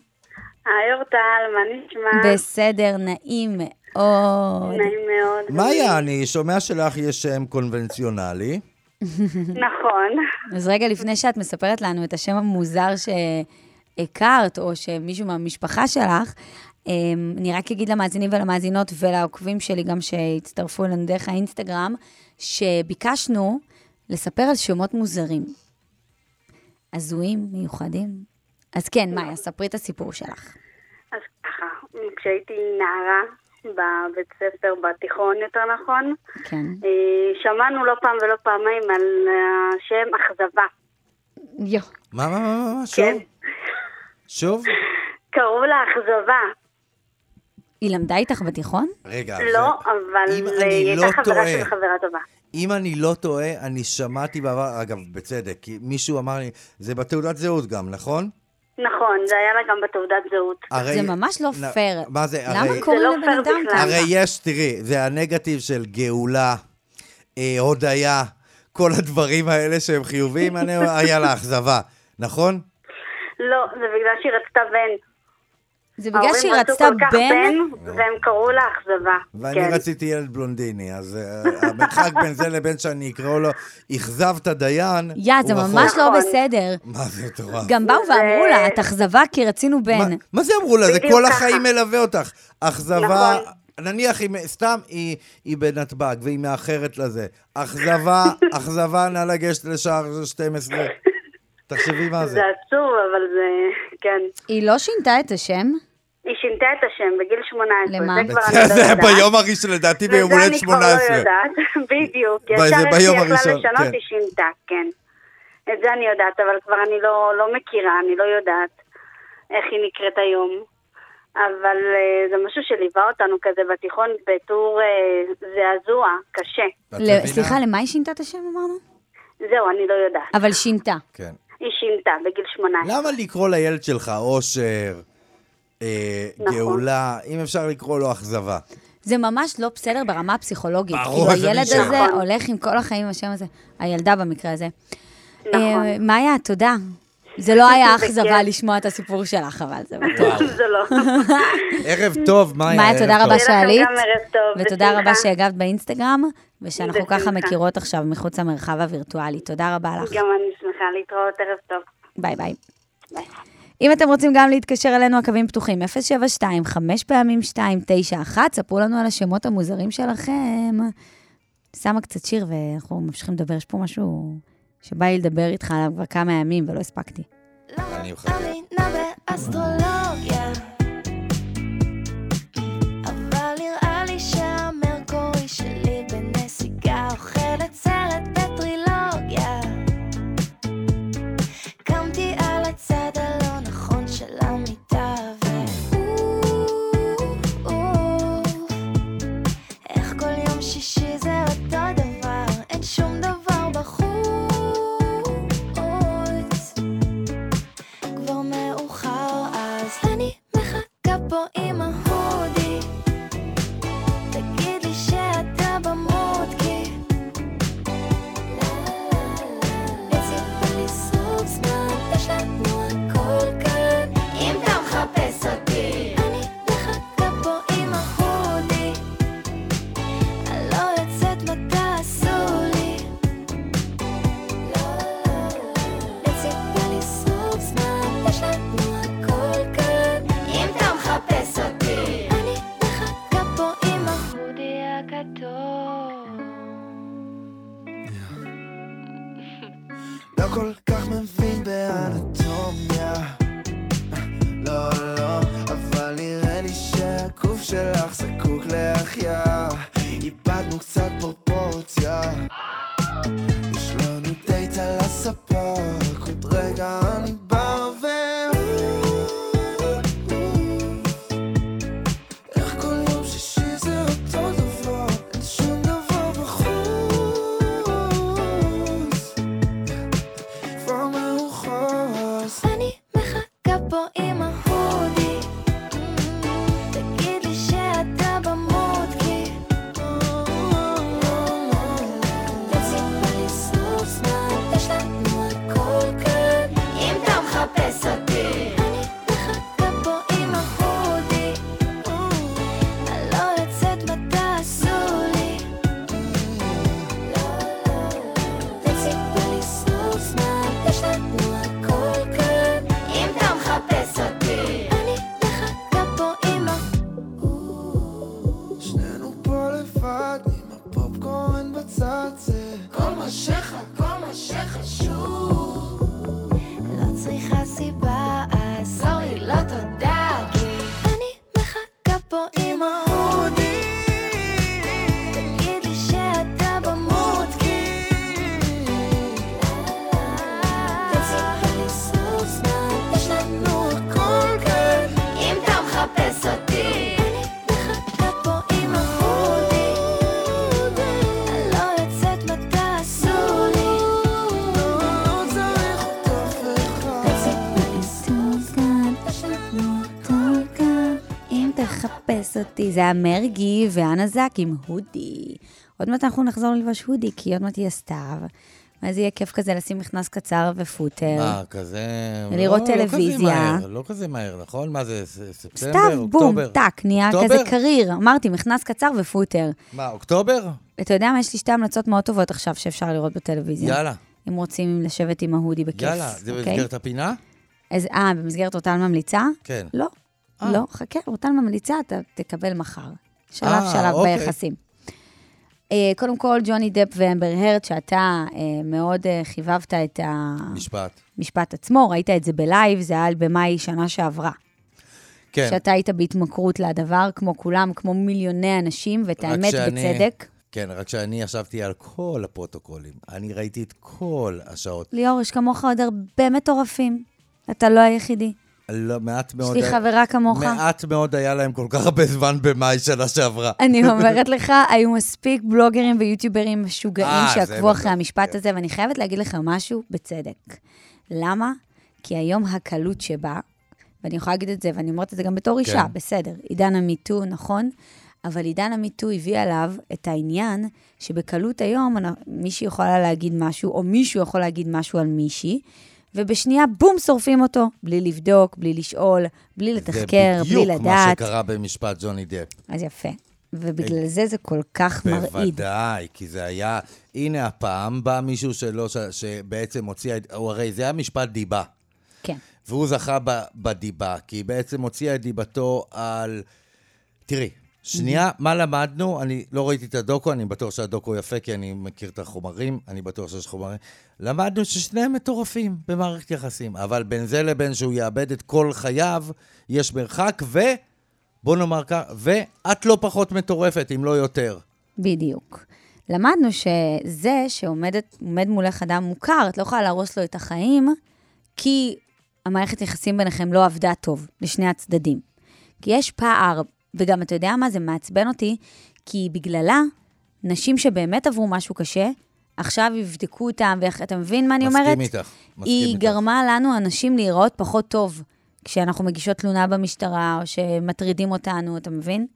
היי אורטל, מה נשמע? בסדר, נעים מאוד. נעים מאוד. מאיה, אני שומע שלך יש שם קונבנציונלי. נכון. אז רגע לפני שאת מספרת לנו את השם המוזר הכרת, או שמישהו מהמשפחה שלך, אמ, אני רק אגיד למאזינים ולמאזינות ולעוקבים שלי, גם שהצטרפו אלינו דרך האינסטגרם, שביקשנו לספר על שמות מוזרים. הזויים, מיוחדים. אז כן, מאיה, ספרי את הסיפור שלך. אז ככה, כשהייתי נערה בבית ספר, בתיכון יותר נכון, כן. אה, שמענו לא פעם ולא פעמיים על השם אכזבה. יו. מה, מה, מה, מה, שוב? כן. שוב? קראו לה אכזבה. היא למדה איתך בתיכון? רגע, לא, זה- אבל אם אני היא לא הייתה חברה טועה- של חברה טובה. אם אני לא טועה, אני שמעתי בעבר, אגב, בצדק, כי מישהו אמר לי, זה בתעודת זהות גם, נכון? נכון, זה היה לה גם בתעודת זהות. הרי... זה ממש לא נ- פייר. מה זה, למה הרי... קוראים לא לבן אדם. ככה? הרי יש, תראי, זה הנגטיב של גאולה, אה, הודיה, כל הדברים האלה שהם חיוביים, אני, היה לה אכזבה, נכון? לא, זה בגלל שהיא רצתה בן. זה בגלל שהיא רצתה ההורים רצו כל כך בן? והם קראו לה אכזבה. ואני כן. רציתי ילד בלונדיני, אז אה, המרחק בין זה לבין שאני אקרא לו, אכזבת הדיין, יא, זה. ממש לא נכון. בסדר. מה זה מטורף? גם באו ואמרו לה, את אכזבה כי רצינו בן. מה, מה זה אמרו לה? זה כל ככה. החיים מלווה אותך. אכזבה, נכון. נניח היא, סתם היא, היא בנתב"ג והיא מאחרת לזה. אכזבה, אכזבה, נא לגשת לשער 12. תחשבי מה זה. זה עצוב, אבל זה... כן. היא לא שינתה את השם? היא שינתה את השם בגיל 18. למה? זה כבר אני לא זה יודעת. ביום הראשון, לדעתי ביום וזה הולדת אני כבר 18. לא יודעת, בדיוק. זה ישר ביום יכלה הראשון, לשנות, כן. היא שינתה, כן. את זה אני יודעת, אבל כבר אני לא, לא מכירה, אני לא יודעת איך היא נקראת היום. אבל אה, זה משהו שליווה אותנו כזה בתיכון בתור אה, זעזוע, קשה. סליחה, למה היא שינתה את השם אמרנו? זהו, אני לא יודעת. אבל שינתה. כן. היא שינתה בגיל 18. למה לקרוא לילד שלך אושר, אה, נכון. גאולה, אם אפשר לקרוא לו אכזבה? זה ממש לא בסדר ברמה הפסיכולוגית. ברור, כאילו, זה הילד. הזה נכון. הולך עם כל החיים עם השם הזה. הילדה במקרה הזה. נכון. אה, מאיה, תודה. זה לא היה. אכזבה לשמוע את הסיפור שלך, אבל זה בטוח. זה לא. ערב טוב, מאיה. מאיה, תודה טוב. רבה שעלית. ותודה. רבה שהגבת באינסטגרם, ושאנחנו ככה. מכירות עכשיו מחוץ למרחב הווירטואלי. תודה רבה לך. גם אני שמחה להתראות, ערב טוב. ביי ביי. ביי. אם אתם רוצים גם להתקשר אלינו, הקווים פתוחים, 072, 5 פעמים 291, ספרו לנו על השמות המוזרים שלכם. שמה קצת שיר ואנחנו ממשיכים לדבר, יש פה משהו שבא לי לדבר איתך עליו כבר כמה ימים ולא הספקתי. אני מחכה. tak po płotach תחפש אותי. זה היה מרגי ואנה זק עם הודי. עוד מעט אנחנו נחזור ללבוש הודי, כי עוד מעט יהיה סתיו. ואז יהיה כיף כזה לשים מכנס קצר ופוטר. מה, כזה... ולראות לא, לא כזה טלוויזיה. מהר, לא כזה מהר, נכון? מה זה, ספטמבר, סתיו, בום, אוקטובר? טאק, נהיה אוקטובר? כזה קריר. אמרתי, מכנס קצר ופוטר. מה, אוקטובר? אתה יודע מה, יש לי שתי המלצות מאוד טובות עכשיו שאפשר לראות בטלוויזיה. יאללה, אם רוצים לשבת עם ההודי בכיף. יאללה. זה אוקיי? במסגרת הפינה? אה, במסגרת אורטל ממליצה? כן. לא, אה. לא, חכה, אורטל ממליצה אתה תקבל מחר. שלב אה, שלב אוקיי. ביחסים. אה, קודם כל, ג'וני דפ ואמבר הרד, שאתה מאוד חיבבת את משפט. המשפט עצמו, ראית את זה ב live, זה היה במאי שנה שעברה. כן. שאתה היית בהתמכרות לדבר, כמו כולם, כמו מיליוני אנשים, ואת האמת שאני- בצדק. כן, רק שאני ישבתי על כל הפרוטוקולים. אני ראיתי את כל השעות. ליאור, יש כמוך עוד הרבה מטורפים. אתה לא היחידי. לא, מעט מאוד... יש לי חברה כמוך. מעט מאוד היה להם כל כך הרבה זמן במאי שנה שעברה. אני אומרת לך, היו מספיק בלוגרים ויוטיוברים משוגעים אה, שעקבו אחרי המשפט כן. הזה, ואני חייבת להגיד לך משהו בצדק. למה? כי היום הקלות שבה, ואני יכולה להגיד את זה, ואני אומרת את זה גם בתור אישה, כן. בסדר, עידן המיטו, נכון? אבל עידן המיטו הביא עליו את העניין שבקלות היום מישהי יכולה להגיד משהו, או מישהו יכול להגיד משהו על מישהי, ובשנייה, בום, שורפים אותו, בלי לבדוק, בלי לשאול, בלי לתחקר, זה בלי בדיוק מה לדעת. שקרה במשפט ג'וני דפ. אז יפה. ובגלל זה זה כל כך מרעיד. בוודאי, כי זה היה... הנה הפעם בא מישהו שלא, ש- שבעצם הוציא... את- הוא הרי זה היה משפט דיבה. כן. והוא זכה ב, בדיבה, כי היא בעצם הוציאה את דיבתו על... תראי, שנייה, מה למדנו? אני לא ראיתי את הדוקו, אני בטוח שהדוקו יפה, כי אני מכיר את החומרים, אני בטוח שיש חומרים. למדנו ששניהם מטורפים במערכת יחסים, אבל בין זה לבין שהוא יאבד את כל חייו, יש מרחק, ו... בוא נאמר כך, ואת לא פחות מטורפת, אם לא יותר. בדיוק. למדנו שזה שעומד עומד מולך אדם מוכר, את לא יכולה להרוס לו את החיים, כי המערכת יחסים ביניכם לא עבדה טוב, לשני הצדדים. כי יש פער, וגם אתה יודע מה, זה מעצבן אותי, כי בגללה, נשים שבאמת עברו משהו קשה, עכשיו יבדקו אותם, ואתה מבין מה אני אומרת? מסכים איתך, מסכים היא איתך. גרמה לנו, הנשים, להיראות פחות טוב כשאנחנו מגישות תלונה במשטרה, או שמטרידים אותנו, אתה מבין?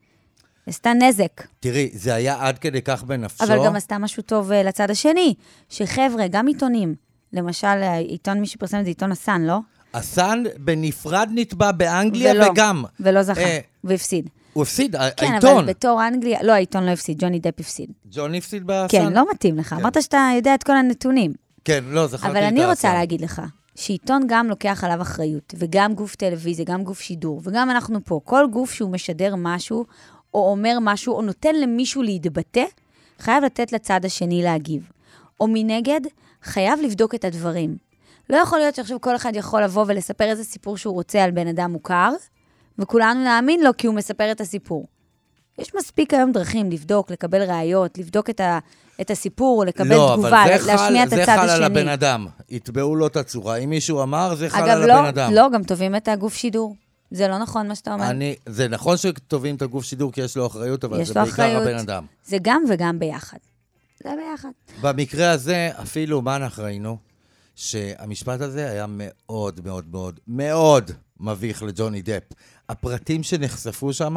היא עשתה נזק. תראי, זה היה עד כדי כך בנפשו. אבל גם עשתה משהו טוב אה, לצד השני, שחבר'ה, גם עיתונים, למשל, העיתון, מי שפרסם את זה, עיתון הסאן, לא? הסאן בנפרד נתבע באנגליה ולא, וגם. ולא זכה, אה, והפסיד. הוא הפסיד, ה- כן, העיתון. אבל בתור אנגליה, לא, העיתון לא הפסיד, ג'וני דפ הפסיד. ג'ון הפסיד בסאן? כן, לא מתאים לך. אמרת שאתה יודע את כל הנתונים. כן, לא, זכרתי את אבל אני רוצה. להגיד לך, שעיתון גם לוקח עליו אחריות, וגם גוף טלוויזיה, גם גוף שידור, וגם אנחנו פה. כל גוף שהוא משדר משהו, או אומר משהו, או נותן למישהו להתבטא, חייב לתת לצד השני להגיב. או מנגד, חייב לבדוק את הדברים. לא יכול להיות שעכשיו כל אחד יכול לבוא ולספר איזה סיפור שהוא רוצה על בן אדם מוכר, וכולנו נאמין לו כי הוא מספר את הסיפור. יש מספיק היום דרכים לבדוק, לקבל ראיות, לבדוק את, ה, את הסיפור, לקבל לא, תגובה, אבל זה להשמיע חל, את הצד השני. זה חל על הבן אדם. יתבעו לו את הצורה. אם מישהו אמר, זה חל אגב, על לא, הבן אדם. לא, גם תובעים את הגוף שידור. זה לא נכון מה שאתה אומר. אני, זה נכון שתובעים את הגוף שידור כי יש לו אחריות, אבל זה לו בעיקר אחריות. הבן אדם. זה גם וגם ביחד. זה ביחד. במקרה הזה, אפילו מה אנחנו ראינו? שהמשפט הזה היה מאוד מאוד מאוד מאוד מביך לג'וני דפ. הפרטים שנחשפו שם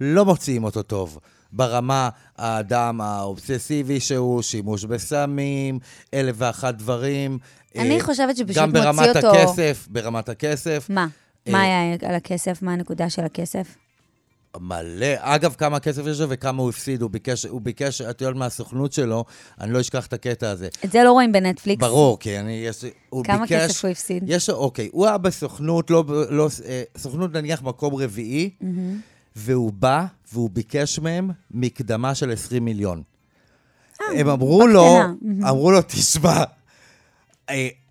לא מוציאים אותו טוב. ברמה האדם האובססיבי שהוא, שימוש בסמים, אלף ואחת דברים. אני אה, חושבת שפשוט גם מוציא ברמת אותו- הכסף, ברמת הכסף. מה? אה, מה היה על הכסף? מה הנקודה של הכסף? מלא. אגב, כמה כסף יש לו וכמה הוא הפסיד. הוא ביקש, הוא ביקש, את יודעת מהסוכנות שלו, אני לא אשכח את הקטע הזה. את זה לא רואים בנטפליקס. ברור, כי אני, יש, הוא כמה ביקש... כסף הוא הפסיד? יש, אוקיי, הוא היה בסוכנות, לא, לא, אה, סוכנות נניח מקום רביעי, והוא בא והוא ביקש מהם מקדמה של 20 מיליון. הם אמרו לו, אה. אמרו לו, תשמע, אה,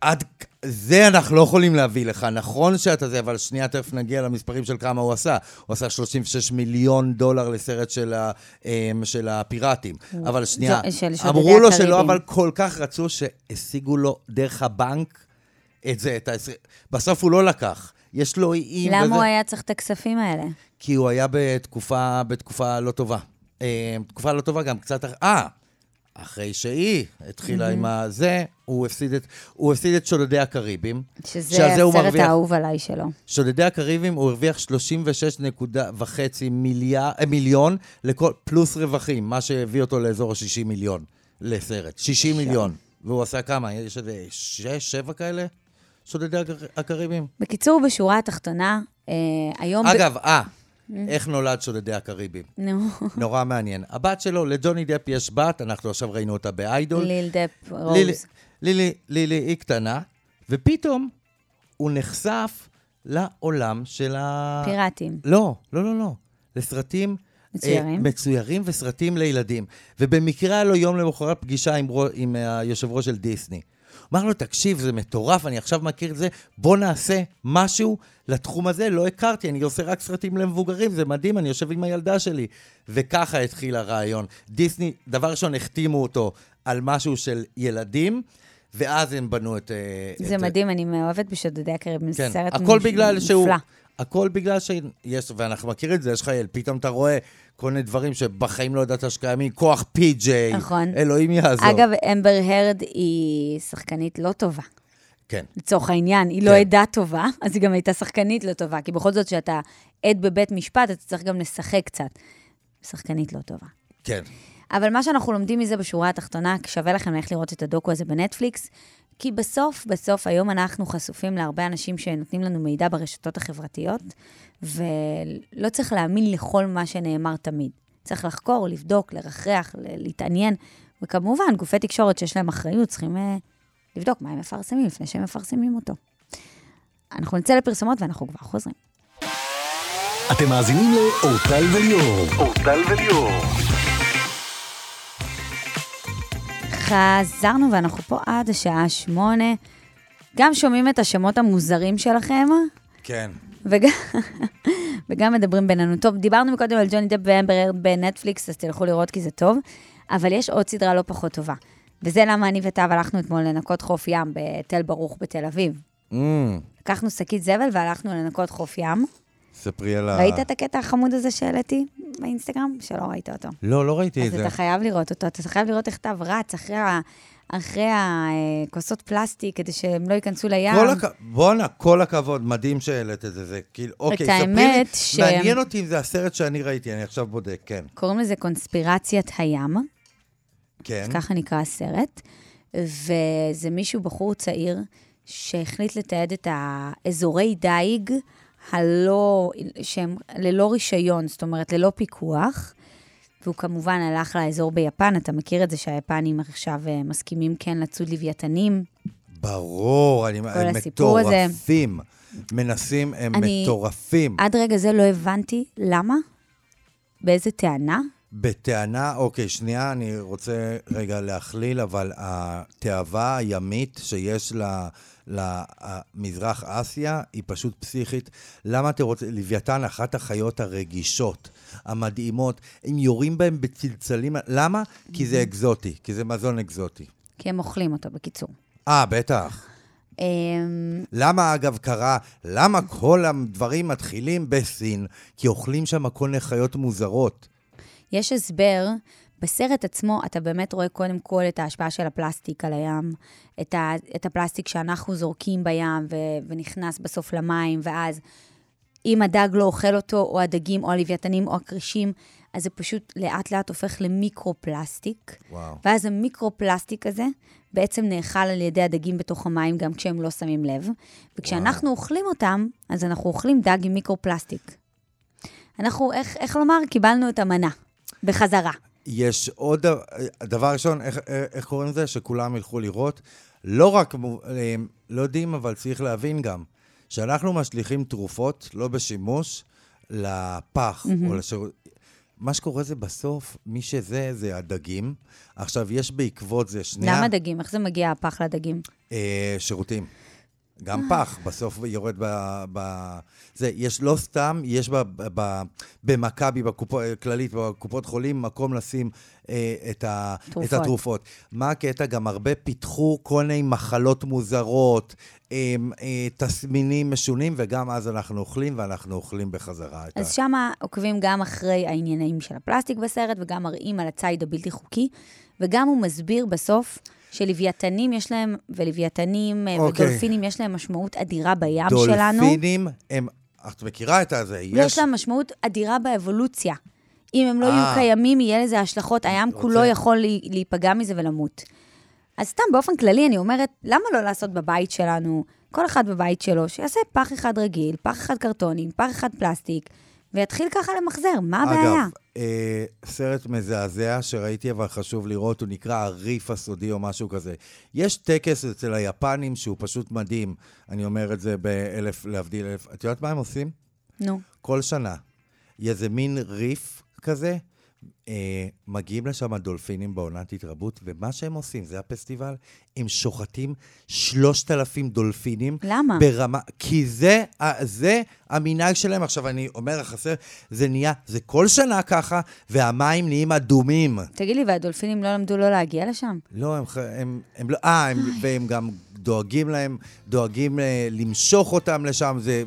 עד, זה אנחנו לא יכולים להביא לך, נכון שאתה זה, אבל שנייה, תכף נגיע למספרים של כמה הוא עשה. הוא עשה 36 מיליון דולר לסרט של, ה, אה, של הפיראטים. אבל שנייה, זו- אמרו לו שלא. אבל כל כך רצו שהשיגו לו דרך הבנק את זה, את ה... בסוף הוא לא לקח. יש לו איים למה וזה, הוא היה צריך את הכספים האלה? כי הוא היה בתקופה, בתקופה לא טובה. אה, תקופה לא טובה גם קצת... אה, אחרי שהיא התחילה עם הזה, הוא הפסיד את, הוא הפסיד את שודדי הקריבים. שזה הסרט מרוויח. האהוב עליי שלו. שודדי הקריבים, הוא הרוויח 36.5 מיליאר, אה, מיליון, לכל, פלוס רווחים, מה שהביא אותו לאזור ה-60 מיליון לסרט. 60 מיליון. והוא עשה כמה? יש איזה 6, 7 כאלה? שודדי הקר- הקריבים? בקיצור, בשורה התחתונה, אה, היום... ב- אגב, אה, איך נולד שודדי הקריבים? נו, נורא מעניין. הבת שלו, לג'וני דפ יש בת, אנחנו עכשיו ראינו אותה באיידול. ליל דפ רוז. לילי, לילי היא קטנה, ופתאום הוא נחשף לעולם של ה... פיראטים. לא, לא, לא, לא. לסרטים... מצוירים. אה, מצוירים וסרטים לילדים. ובמקרה היה לו יום למחרת פגישה עם, עם אה, היושב ראש של דיסני. אמר לו, תקשיב, זה מטורף, אני עכשיו מכיר את זה, בוא נעשה משהו לתחום הזה, לא הכרתי, אני עושה רק סרטים למבוגרים, זה מדהים, אני יושב עם הילדה שלי. וככה התחיל הרעיון. דיסני, דבר ראשון, החתימו אותו על משהו של ילדים, ואז הם בנו את... אה, זה את, מדהים, אני מאוהבת בשודדי הקריבים, זה כן, סרט הכל מש- בגלל שהוא... הכל בגלל שיש, ואנחנו מכירים את זה, יש לך פתאום אתה רואה כל מיני דברים שבחיים לא ידעת שקיימים, כוח פי.ג'יי, נכון. אלוהים יעזור. אגב, אמבר הרד היא שחקנית לא טובה. כן, לצורך העניין, היא לא כן. עדה טובה, אז היא גם הייתה שחקנית לא טובה, כי בכל זאת, כשאתה עד בבית משפט, אתה צריך גם לשחק קצת. שחקנית לא טובה. כן. אבל מה שאנחנו לומדים מזה בשורה התחתונה, שווה לכם ללכת לראות את הדוקו הזה בנטפליקס, כי בסוף, בסוף, היום אנחנו חשופים להרבה אנשים שנותנים לנו מידע ברשתות החברתיות, ולא צריך להאמין לכל מה שנאמר תמיד. צריך לחקור, לבדוק, לרחרח, ל- להתעניין, וכמובן, גופי תקשורת שיש להם אחריות צריכים אה, לבדוק מה הם מפרסמים לפני שהם מפרסמים אותו. אנחנו נצא לפרסומות ואנחנו כבר חוזרים. אתם מאזינים לאורטל וליאור. אורטל וליאור. חזרנו ואנחנו פה עד השעה שמונה. גם שומעים את השמות המוזרים שלכם, כן. וגם, וגם מדברים בינינו. טוב, דיברנו מקודם על ג'וני דפ ואמבר ארד בנטפליקס, אז תלכו לראות כי זה טוב, אבל יש עוד סדרה לא פחות טובה. וזה למה אני וטב הלכנו אתמול לנקות חוף ים בתל ברוך בתל אביב. Mm, לקחנו שקית זבל והלכנו לנקות חוף ים. ספרי על ה... ראית את הקטע החמוד הזה שהעליתי באינסטגרם? שלא ראית אותו. לא, לא ראיתי את אז זה. אתה חייב לראות אותו, אתה חייב לראות איך טב רץ אחרי, ה- אחרי הכוסות פלסטיק, כדי שהם לא ייכנסו לים. כל הכ... בואנה, כל הכבוד, מדהים שהעלית את זה. זה כאילו, אוקיי, ספרי לי. ש- מעניין אותי אם זה הסרט שאני ראיתי, אני עכשיו בודק, כן. קוראים לזה קונספירציית הים, כן. ככה נקרא הסרט, וזה מישהו, בחור צעיר, שהחליט לתעד את האזורי דייג הלא, שהם ללא רישיון, זאת אומרת, ללא פיקוח. והוא כמובן הלך לאזור ביפן, אתה מכיר את זה שהיפנים עכשיו אה, מסכימים כן לצוד לוויתנים. ברור, אני... הם הסיפור הזה. מטורפים. מנסים, הם אני- מטורפים. עד רגע זה לא הבנתי למה, באיזה טענה, בטענה, אוקיי, שנייה, אני רוצה רגע להכליל, אבל התאווה הימית שיש ל- למזרח אסיה היא פשוט פסיכית. למה אתם רוצים, לוויתן, אחת החיות הרגישות, המדהימות, הם יורים בהם בצלצלים, למה? כי זה אקזוטי, כי זה מזון אקזוטי. כי הם אוכלים אותו, בקיצור. אה, בטח. אמ, למה אגב קרה, למה כל הדברים מתחילים בסין? כי אוכלים שם כל מיני חיות מוזרות. יש הסבר, בסרט עצמו אתה באמת רואה קודם כל את ההשפעה של הפלסטיק על הים, את, ה, את הפלסטיק שאנחנו זורקים בים ו, ונכנס בסוף למים, ואז אם הדג לא אוכל אותו, או הדגים, או הלוויתנים, או הכרישים, אז זה פשוט לאט לאט הופך למיקרו-פלסטיק. וואו. ואז המיקרו-פלסטיק הזה בעצם נאכל על ידי הדגים בתוך המים, גם כשהם לא שמים לב. וכשאנחנו אוכלים אותם, אז אנחנו אוכלים דג עם מיקרו-פלסטיק. אנחנו, איך, איך לומר? קיבלנו את המנה, בחזרה. יש עוד, דבר- ראשון, איך, איך קוראים לזה? שכולם ילכו לראות. לא רק, אה, לא יודעים, אבל צריך להבין גם, שאנחנו משליכים תרופות, לא בשימוש, לפח או לשירות. מה שקורה זה בסוף, מי שזה, זה הדגים. עכשיו, יש בעקבות זה שנייה... למה דגים? איך זה מגיע הפח לדגים? אה, שירותים. גם פח, בסוף יורד ב... ב... זה, יש לא סתם, יש ב- ב- ב- במכבי, כללית, בקופות חולים, מקום לשים אה, את, ה, את תרופות. התרופות. מה הקטע? גם הרבה פיתחו כל מיני מחלות מוזרות, אה, אה, תסמינים משונים, וגם אז אנחנו אוכלים, ואנחנו אוכלים בחזרה את ה... אז שמה עוקבים גם אחרי העניינים של הפלסטיק בסרט, וגם מראים על הציד הבלתי חוקי, וגם הוא מסביר בסוף שלוויתנים יש להם, ולוויתנים אה, אוקיי. ודולפינים יש להם משמעות אדירה בים שלנו. דולפינים הם... את מכירה את הזה? יש להם משמעות אדירה באבולוציה. אם הם לא אה. יהיו קיימים, יהיה לזה השלכות, הים רוצה- כולו יכול להיפגע מזה ולמות. אז סתם, באופן כללי, אני אומרת, למה לא לעשות בבית שלנו, כל אחד בבית שלו, שיעשה פח אחד רגיל, פח אחד קרטונים, פח אחד פלסטיק, ויתחיל ככה למחזר, מה הבעיה? אגב, אה, סרט מזעזע שראיתי, אבל חשוב לראות, הוא נקרא הריף הסודי או משהו כזה. יש טקס אצל היפנים שהוא פשוט מדהים. אני אומר את זה באלף, להבדיל אלף. את יודעת מה הם עושים? נו. כל שנה. איזה מין ריף כזה, אה, מגיעים לשם הדולפינים בעונת התרבות, ומה שהם עושים, זה הפסטיבל, הם שוחטים 3,000 דולפינים. למה? ברמה, כי זה, זה המנהג שלהם. עכשיו, אני אומר לך, זה נהיה, זה כל שנה ככה, והמים נהיים אדומים. תגיד לי, והדולפינים לא למדו לא להגיע לשם? לא, הם, הם, הם לא, אה, הם, והם גם דואגים להם, דואגים אה, למשוך אותם לשם, זה,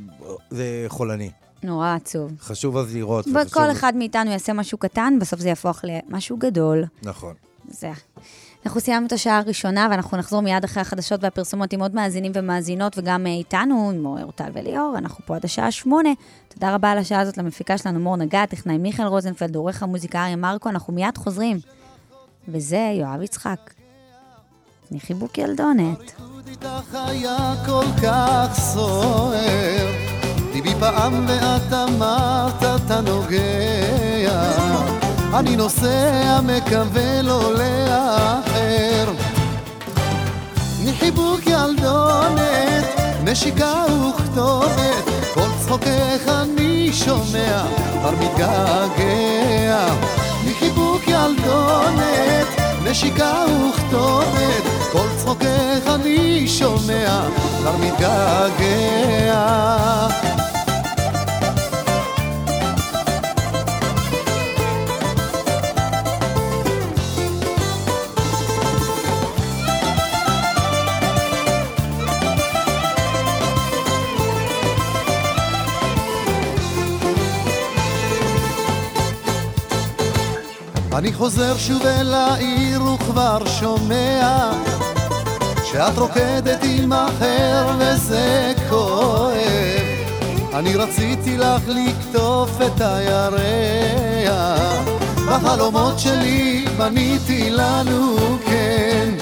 זה חולני. נורא עצוב. חשוב אז לראות. וכל וחשוב- אחד מאיתנו יעשה משהו קטן, בסוף זה יהפוך למשהו גדול. נכון. זה. אנחנו סיימנו את השעה הראשונה, ואנחנו נחזור מיד אחרי החדשות והפרסומות עם עוד מאזינים ומאזינות, וגם אה, איתנו, עם אורטל וליאור, אנחנו פה עד השעה שמונה. תודה רבה על השעה הזאת למפיקה שלנו, מור נגד, טכנאי מיכאל רוזנפלד, עורך המוזיקה אריה מרקו, אנחנו מיד חוזרים. וזה יואב יצחק. תני חיבוק ילדונת. סוער, ליבי פעם ואת אמרת אתה נוגע, אני נוסע מקווה לא לאחר. מחיבוק ילדונת, נשיקה וכתובת, כל צחוקך אני שומע, כבר מתגעגע. מחיבוק ילדונת, נשיקה וכתובת, כל צחוקך אני שומע, כבר מתגעגע. אני חוזר שוב אל העיר וכבר שומע שאת רוקדת עם אחר וזה כואב. אני רציתי לך לקטוף את הירח. בחלומות שלי בניתי לנו כן.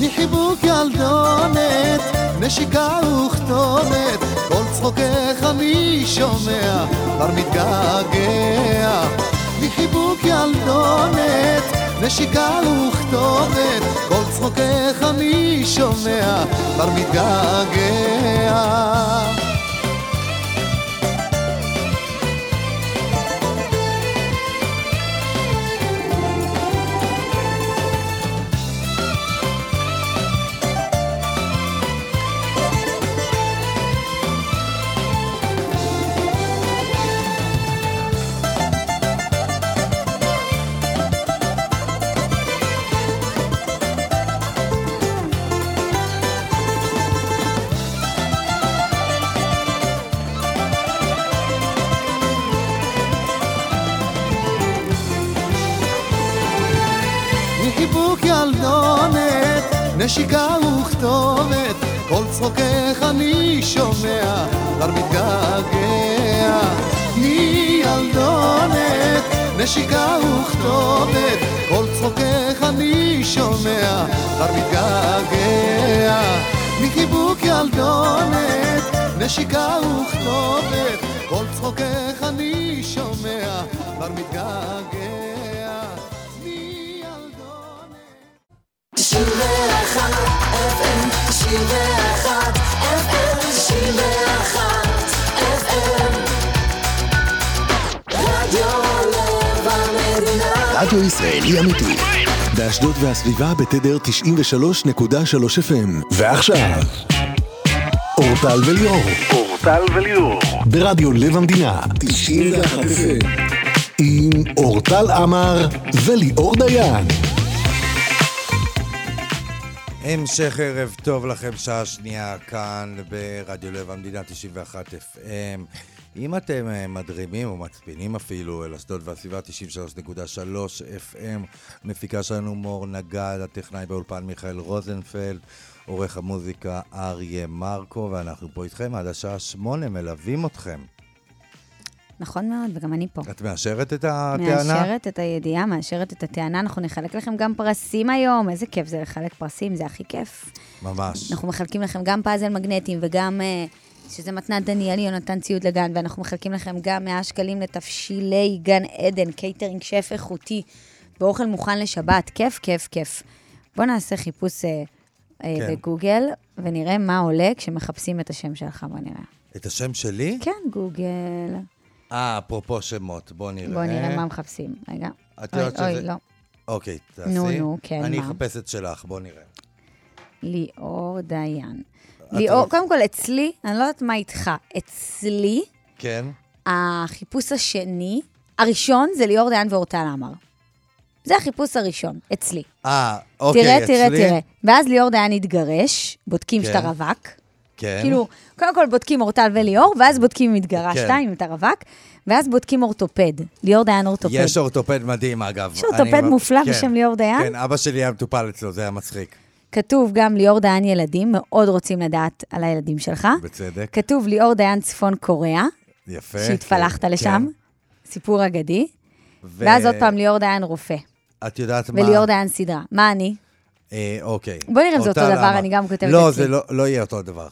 מחיבוק ילדונת, נשיקה וכתובת, כל צחוקך אני שומע, כבר מתגעגע. מחיבוק ילדונת, נשיקה וכתובת, כל צחוקך אני שומע, כבר מתגעגע. צחוקך אני שומע, כבר מתגעגע. מילדונת, נשיקה וכתובת, כל צחוקך אני שומע, כבר מתגעגע. מחיבוק ילדונת, נשיקה וכתובת, כל צחוקך אני שומע, כבר מתגעגע. מילדונת 91 FM, 91 רדיו ישראלי אמיתי. באשדוד והסביבה בתדר 93.3 FM. ועכשיו, אורטל וליאור. אורטל וליאור. ברדיו לב המדינה. 91 FM. עם אורטל עמר וליאור דיין. המשך ערב טוב לכם, שעה שנייה כאן ברדיו לב המדינה 91 FM. אם אתם אה, מדרימים או מצפינים אפילו אל אשדוד והסביבה 93.3 FM, מפיקה שלנו מור נגד, הטכנאי באולפן מיכאל רוזנפלד, עורך המוזיקה אריה מרקו, ואנחנו פה איתכם עד השעה שמונה, מלווים אתכם. נכון מאוד, וגם אני פה. את מאשרת את הטענה? מאשרת את הידיעה, מאשרת את הטענה. אנחנו נחלק לכם גם פרסים היום. איזה כיף זה לחלק פרסים, זה הכי כיף. ממש. אנחנו מחלקים לכם גם פאזל מגנטים וגם, אה, שזה מתנת דניאלי, יונתן ציוד לגן, ואנחנו מחלקים לכם גם 100 שקלים לתבשילי גן עדן, קייטרינג שף איכותי, באוכל מוכן לשבת. כיף, כיף, כיף. בואו נעשה חיפוש אה, אה, כן. בגוגל, ונראה מה עולה כשמחפשים את השם שלך. בוא נראה. את השם שלי? כן, גוגל. אה, אפרופו שמות, בוא נראה. בואו נראה מה מחפשים. רגע. את אוי, אוי, שזה- לא. אוקיי, תעשי. נו, נו, כן, אני מה? אחפש את שלך, בוא נראה. ליאור דיין. ליאור, קודם כל, אצלי, אני לא יודעת מה איתך, אצלי, כן? החיפוש השני, הראשון זה ליאור דיין ואורטל עמר. זה החיפוש הראשון, אצלי. אה, אוקיי, תראה, אצלי. תראה, תראה. ואז ליאור דיין התגרש, בודקים כן. שאתה רווק. כן. כאילו, קודם כל בודקים אורטל וליאור, ואז בודקים אם התגרשת, כן. אם אתה רווק, ואז בודקים אורתופד. ליאור דיין אורתופד. יש אורתופד מדהים, אגב. יש אורתופד אני- מופלא כן, בשם ליאור דיין? כן, אבא שלי היה מטופל אצלו, זה היה מצחיק. כתוב גם ליאור דיין ילדים, מאוד רוצים לדעת על הילדים שלך. בצדק. כתוב ליאור דיין צפון קוריאה, יפה. שהתפלחת כן, לשם, כן. סיפור אגדי. ו- ואז עוד פעם ליאור דיין רופא, את יודעת מה... וליאור דיין סדרה. מה אני? אה, אוקיי. בוא נראה אם זה אותו דבר, עמר. אני גם כותבת לא, אצלי. זה לא, לא יהיה אותו דבר.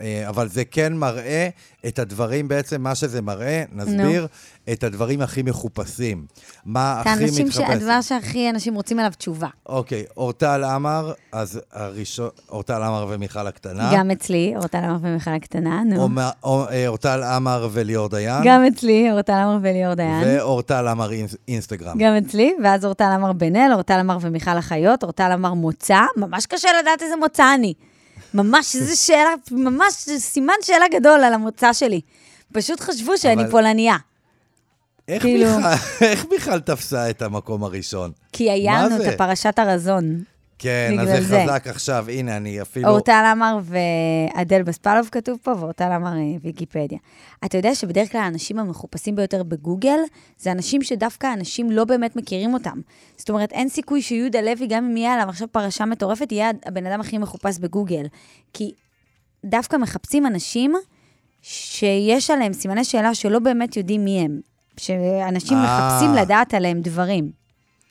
אה, אבל זה כן מראה את הדברים, בעצם מה שזה מראה, נסביר, את הדברים הכי מחופשים. מה את הכי מתחפש. ש- הדבר שהכי אנשים רוצים עליו תשובה. אוקיי, אורטל עמר, אז הראשון, אורטל עמר ומיכל הקטנה. גם אצלי, אורטל עמר ומיכל הקטנה, נו. אה, אורטל עמר וליאור דיין. גם אצלי, אורטל עמר וליאור דיין. ואורטל עמר אינס- אינסטגרם. גם אצלי, ואז אורטל עמר בן אל, אורטל עמר ומיכל החיות, אורטל עמר מוצא, ממש קשה לדעת איזה מוצא אני. ממש, איזו שאלה, ממש סימן שאלה גדול על המוצא שלי. פשוט חשבו שאני אבל- פולניה. איך כאילו- מיכל- איך מיכל תפסה את המקום הראשון? כי היה לנו? את הפרשת הרזון. כן, אז זה. חזק עכשיו, הנה, אני אפילו... אורטל עמר ואדל בספלוב כתוב פה, ואורטל עמר אה, ויקיפדיה. אתה יודע שבדרך כלל האנשים המחופשים ביותר בגוגל, זה אנשים שדווקא אנשים לא באמת מכירים אותם. זאת אומרת, אין סיכוי שיהודה לוי, גם אם יהיה עליו עכשיו פרשה מטורפת, יהיה הבן אדם הכי מחופש בגוגל. כי דווקא מחפשים אנשים שיש עליהם סימני שאלה שלא באמת יודעים מי הם. שאנשים אה. מחפשים לדעת עליהם דברים.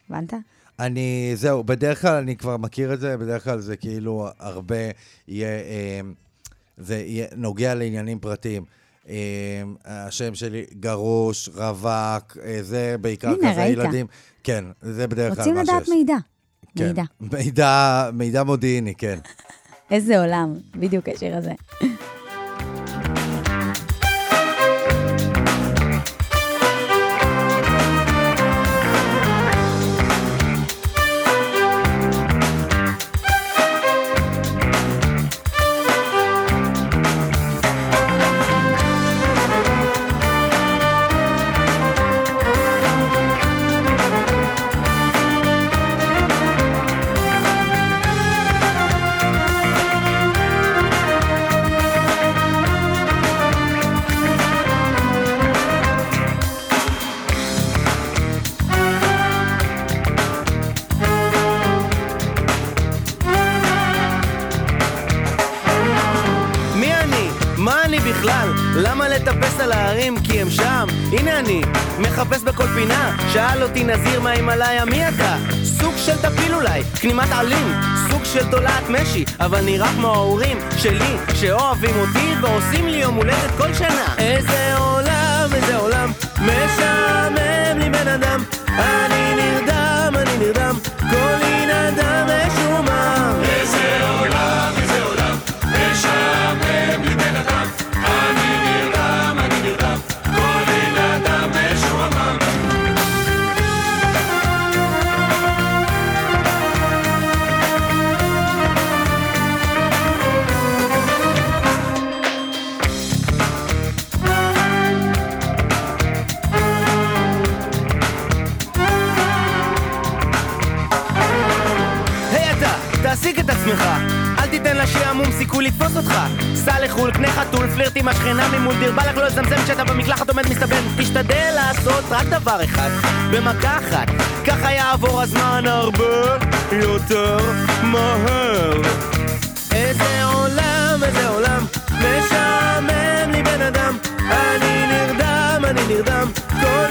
הבנת? אני, זהו, בדרך כלל אני כבר מכיר את זה, בדרך כלל זה כאילו הרבה יהיה, אה, זה יהיה נוגע לעניינים פרטיים. אה, השם שלי גרוש, רווק, אה, זה בעיקר הנה, כזה ראית? ילדים. כן, זה בדרך כלל רוצים מה שיש. לדעת מידע. כן. מידע. מידע, מידע מודיעיני, כן. איזה עולם, בדיוק השיר הזה. נראה כמו ההורים שלי, שאוהבים אותי ועושים לי יום הולדת כל שנה. איזה עולם, איזה עולם, לעשות רק דבר אחד במכה אחת. ככה יעבור הזמן הרבה יותר מהר. איזה עולם, איזה עולם משעמם לי בן אדם. אני נרדם, אני נרדם כל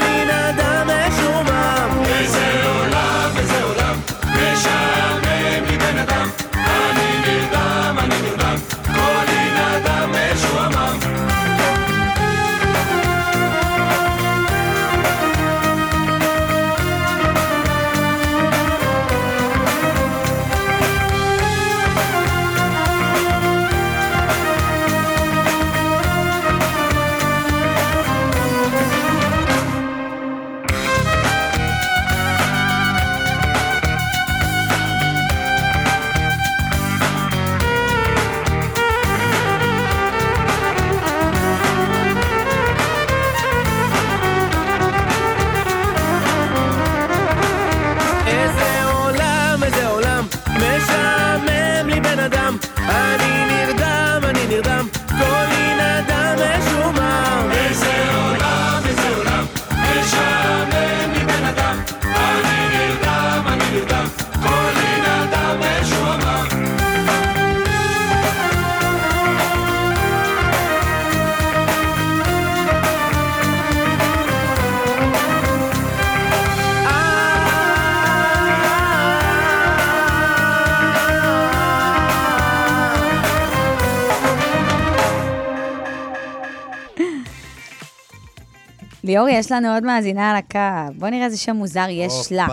ליאור, יש לנו עוד מאזינה על הקו. בוא נראה איזה שם מוזר יש לה.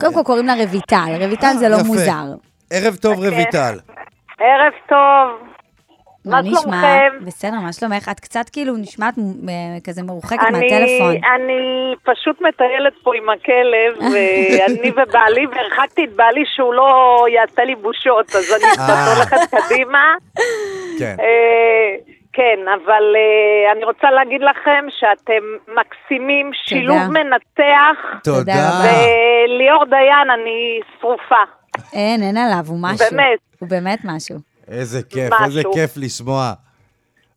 קודם כל קוראים לה רויטל. רויטל זה לא יפה. מוזר. ערב טוב, רויטל. ערב טוב. מה? שלומכם? בסדר, מה שלומך? את קצת כאילו נשמעת אה, כזה מרוחקת אני, מהטלפון. אני פשוט מטיילת פה עם הכלב, ואני ובעלי, והרחקתי את בעלי שהוא לא יעשה לי בושות, אז אני קצת אה. הולכת קדימה. כן. אה, כן, אבל אה, אני רוצה להגיד לכם שאתם מקסימים, שילוב מנצח. תודה. וליאור דיין, אני שרופה. אין, אין עליו, הוא משהו. באמת. הוא באמת משהו. איזה כיף, משהו. איזה כיף לשמוע.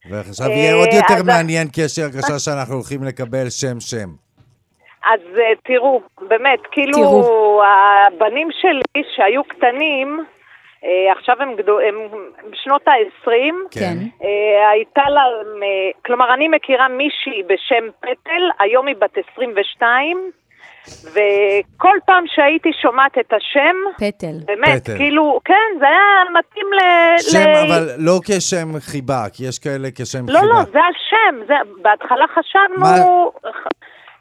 ועכשיו אה, יהיה עוד יותר אז- מעניין כי יש לי הרגשה שאנחנו הולכים לקבל שם-שם. אז אה, תראו, באמת, כאילו, תראו. הבנים שלי שהיו קטנים, אה, עכשיו הם, גדול, הם בשנות ה-20, כן. אה, הייתה להם, אה, כלומר, אני מכירה מישהי בשם פטל, היום היא בת 22, וכל פעם שהייתי שומעת את השם, פטל. באמת, פטל. כאילו, כן, זה היה מתאים ל... שם, ל... אבל לא כשם חיבה, כי יש כאלה כשם לא, חיבה. לא, זה השם, זה, בהתחלה חשבנו, מה?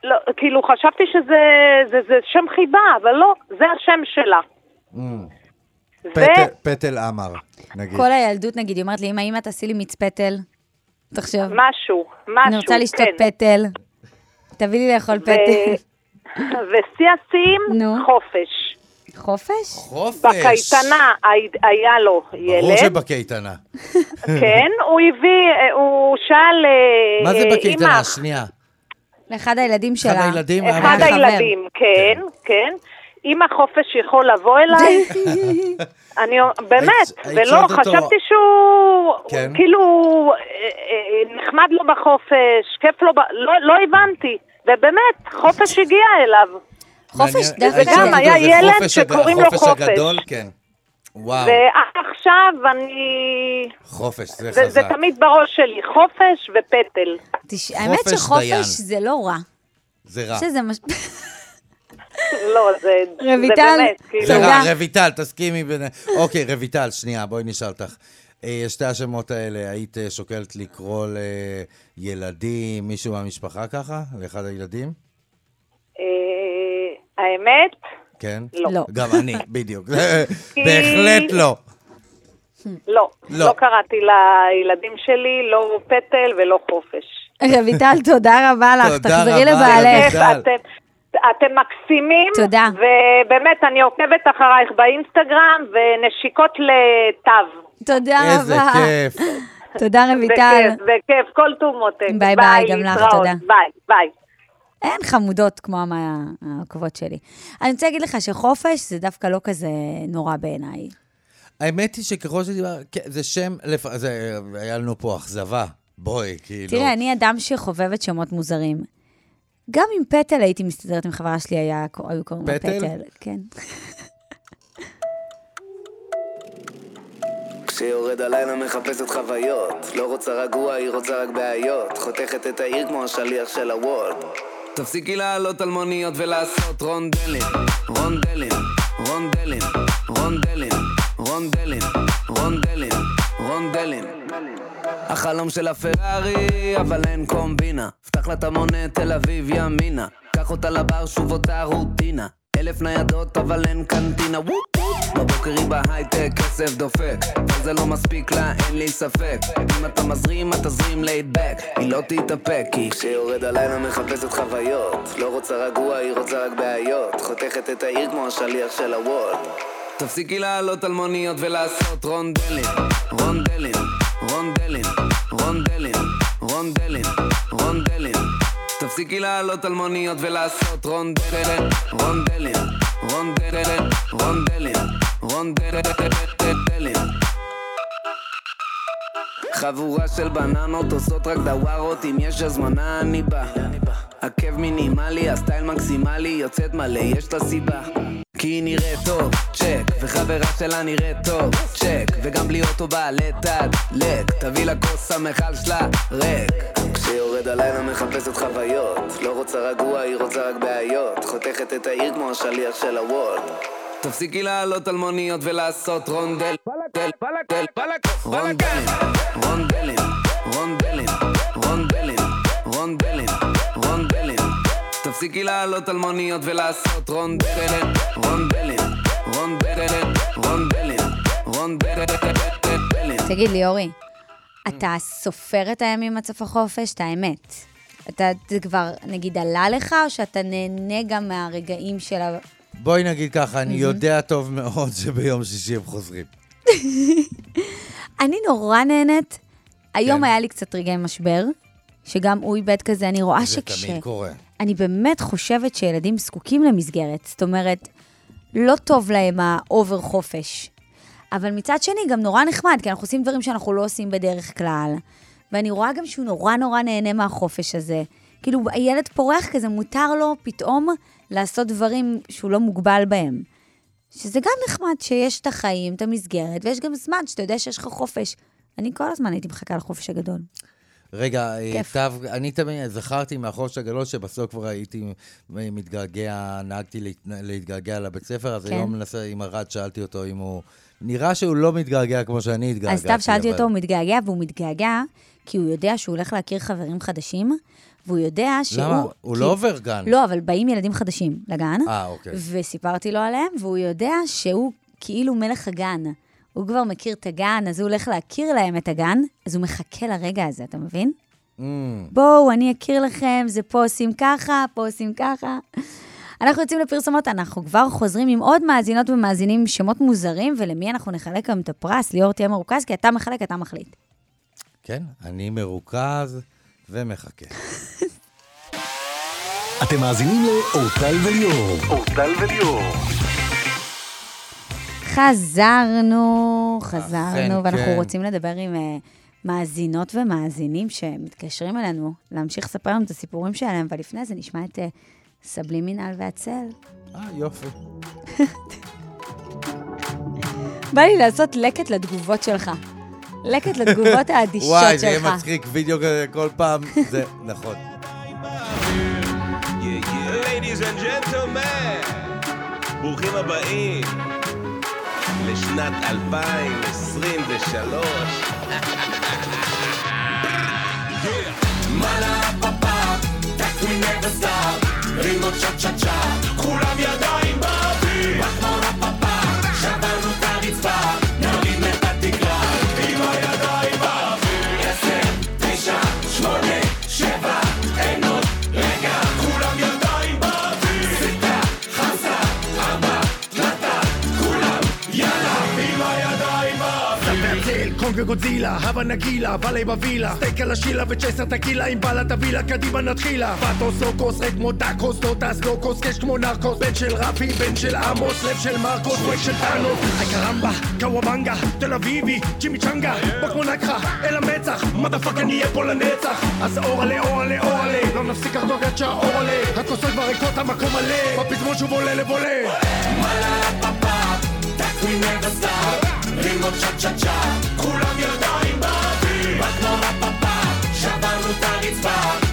לא, כאילו חשבתי שזה זה, זה שם חיבה, אבל לא, זה השם שלה. Mm. ו- פטל- פטל עמר, נגיד. כל הילדות, נגיד, היא אומרת לי, אמא, אמא, תעשי לי מיץ פטל. תחשוב. משהו, משהו, אני רוצה לשתות כן. פטל. תביא לי לאכול פטל. ושיא השיאים. חופש. חופש? חופש. בקייטנה הי- היה לו ברור ילד, שבקייטנה. כן, הוא הביא, אה, הוא שאל, אה, מה זה אה, בקייטנה? "אמא, שנייה. לאחד הילדים שלה. אחד הילדים אחד בקייטנה. הילדים, כן, כן. אמא חופש יכול לבוא אליי? אני, באמת, ולא, חשבתי שהוא, כן. כאילו, אה, אה, נחמד לו בחופש, כיף לו. לא, לא הבנתי. ובאמת, חופש הגיע אליו. חופש. דווקא היית שואלת גם היה ילד שקוראים לו החופש חופש. הגדול? כן. וואו, ועכשיו אני... חופש, זה זה, זה חזק. תמיד בראש שלי, חופש ופטל. האמת. שחופש זה לא רע. זה רע. שזה מש... לא, זה, באמת, כאילו... רע, רויטל, תסכימי. בין- אוקיי, רויטל, שנייה, בואי נשאל אותך. אה, שתי השמות האלה, היית אה, שוקלת לקרוא לילדים, מישהו מהמשפחה ככה? לאחד הילדים? אה, האמת, כן? לא. לא. גם אני, בדיוק. בהחלט לא. לא. לא. לא קראתי לילדים שלי לא פטל ולא חופש. רויטל, תודה רבה לך, תודה תחזרי רבה, לבעלך. אתם, מקסימים. תודה. ובאמת, אני עוקבת אחרייך באינסטגרם, ונשיקות לתו. תודה איזה רבה. כיף. תודה רויטל. בכיף, בכיף, כל טוב מותק. ביי ביי, גם לך. תודה. ביי, ביי. אין חמודות כמו העוקבות שלי. אני רוצה להגיד לך שחופש זה דווקא לא כזה נורא בעיניי. האמת היא שככל שדיבר, כן, זה שם, לפ... זה, היה לנו פה אכזבה. בואי, כאילו. תראה, אני אדם שחובבת שמות מוזרים. גם עם פטל הייתי מסתדרת עם חברה שלי, היה, היו קוראים לה פטל? פטל. כן. כשיורד הלילה מחפשת חוויות לא רוצה רגוע, היא רוצה רק בעיות חותכת את העיר כמו השליח של הוולד תפסיקי לעלות על מוניות ולעשות רונדלים רונדלים, רונדלים, רונדלים, רונדלים, רונדלים, רונדלים החלום של הפרארי, אבל אין קומבינה. פתח לה את המונה תל אביב ימינה. קח אותה לבר, שוב אותה רוטינה. אלף ניידות אבל אין קנטינה. וופ בבוקר היא בהייטק, כסף דופק. אבל זה לא מספיק לה, אין לי ספק. אם אתה מזרים, אתה תזרים laid back היא לא תתאפק כי כשיורד הלילה מחפשת חוויות. לא רוצה רגוע, היא רוצה רק בעיות. חותכת את העיר כמו השליח של הוולט תפסיקי לעלות על מוניות ולעשות רונדלים. רונדלים, רונדלים, רונדלים, רונדלים, רונדלים תפסיקי לעלות על מוניות ולעשות רונדלים, רונדלים, רונדלים, רונדלים, רונדלים. חבורה של בננות עושות רק דווארות. אם יש הזמנה אני בא. עקב מינימלי, הסטייל מקסימלי, יוצאת מלא, יש לה סיבה כי היא נראית טוב, צ'ק, וחברה שלה נראית טוב, צ'ק, וגם בלי אוטו בעלי תדלק, תביא לה כוס המכל שלה ריק. כשיורד הלילה מחפשת חוויות, לא רוצה רגוע, היא רוצה רק בעיות, חותכת את העיר כמו השליח של הוולד. תפסיקי לעלות על מוניות ולעשות רונדל, דל, דל, רונדלים, רונדלים, רונדלים, רונדלים, רונדלים, רונדלים. תפסיקי לעלות על מוניות ולעשות רונדלים, רונדלים, רונדלים, רונדלים, רונדלים. תגיד לי, אורי, אתה סופר את הימים עד סוף החופש? את האמת. אתה, זה כבר, נגיד, עלה לך, או שאתה נהנה גם מהרגעים של ה... בואי נגיד ככה, אני יודע טוב מאוד שביום שישי הם חוזרים. אני נורא נהנית. היום כן. היה לי קצת רגעי משבר, שגם הוא איבד כזה, אני רואה זה שכש... תמיד קורה. אני באמת חושבת שילדים זקוקים למסגרת. זאת אומרת, לא טוב להם ה over חופש. אבל מצד שני, גם נורא נחמד, כי אנחנו עושים דברים שאנחנו לא עושים בדרך כלל. ואני רואה גם שהוא נורא נורא נהנה מהחופש הזה. כאילו, הילד פורח כזה, מותר לו פתאום לעשות דברים שהוא לא מוגבל בהם. שזה גם נחמד שיש את החיים, את המסגרת, ויש גם זמן שאתה יודע שיש לך חופש. אני כל הזמן הייתי מחכה לחופש הגדול. רגע. תו, אני תמיד זכרתי מהחופש הגדול שבסוף כבר הייתי מתגעגע, נהגתי להת- להתגעגע לבית ספר, אז כן. היום מנסה, עם ארד, שאלתי אותו אם הוא... נראה שהוא לא מתגעגע כמו שאני התגעגעתי. אז סתיו שאלתי אבל- אותו, הוא מתגעגע, והוא מתגעגע כי הוא יודע שהוא הולך להכיר חברים חדשים, והוא יודע שהוא... למה? הוא כי- לא עובר גן. לא, אבל באים ילדים חדשים לגן, אה, אוקיי. וסיפרתי לו עליהם, והוא יודע שהוא כאילו מלך הגן. הוא כבר מכיר את הגן, אז הוא הולך להכיר להם את הגן, אז הוא מחכה לרגע הזה, אתה מבין? Mm, בואו, אני אכיר לכם, זה פה עושים ככה, פה עושים ככה. אנחנו יוצאים לפרסומות, אנחנו כבר חוזרים עם עוד מאזינות ומאזינים עם שמות מוזרים, ולמי אנחנו נחלק גם את הפרס? ליאור תהיה מרוכז, כי אתה מחלק, אתה מחליט. כן, אני מרוכז ומחכה. אתם מאזינים לאורטל וליאור. אורטל וליאור. חזרנו, חזרנו, ואנחנו כן. רוצים לדבר עם אה, מאזינות ומאזינים שמתקשרים אלינו, להמשיך לספר לנו את הסיפורים שלהם, אבל לפני זה נשמע את אה, סבלימינל והצל. אה, יופי. בא לי לעשות לקט לתגובות שלך. לקט לתגובות האדישות שלך. וואי, זה יהיה מצחיק, וידאו כזה כל פעם, זה נכון. Ladies and gentlemen, ברוכים הבאים לשנת 2023. מלה פאפה, טקס מנבסטאר, רימות צ'ה צ'ה צ'ה וגודזילה, הווה נגילה, בעלי בווילה. סטייק על השילה וצ'ייסר טקילה עם בעלת הווילה, קדימה נתחילה. פטוס לא כוס, ריק כמו דקוס, לא טס לא כוס, קש כמו נרקוס. בן של רפי, בן של עמוס, לב של מרקוס, ווי של טאנוס. איי קרמבה, קוואבנגה, תל אביבי, צ'ימי צ'נגה בוא כמו נקחה, אל המצח, מדפאק אני אהיה פה לנצח. אז אורלה, אורלה, אורלה לא נפסיק לחגוג עד שהאורלה הכוסות כבר ריקות, המקום מלא. בפזמון שוב עולה לבולה. We never stop, צ'ה צ'ה צ'ה, כולם ידיים באוויר, רק כמו רפאפה, שברנו את הרצפה,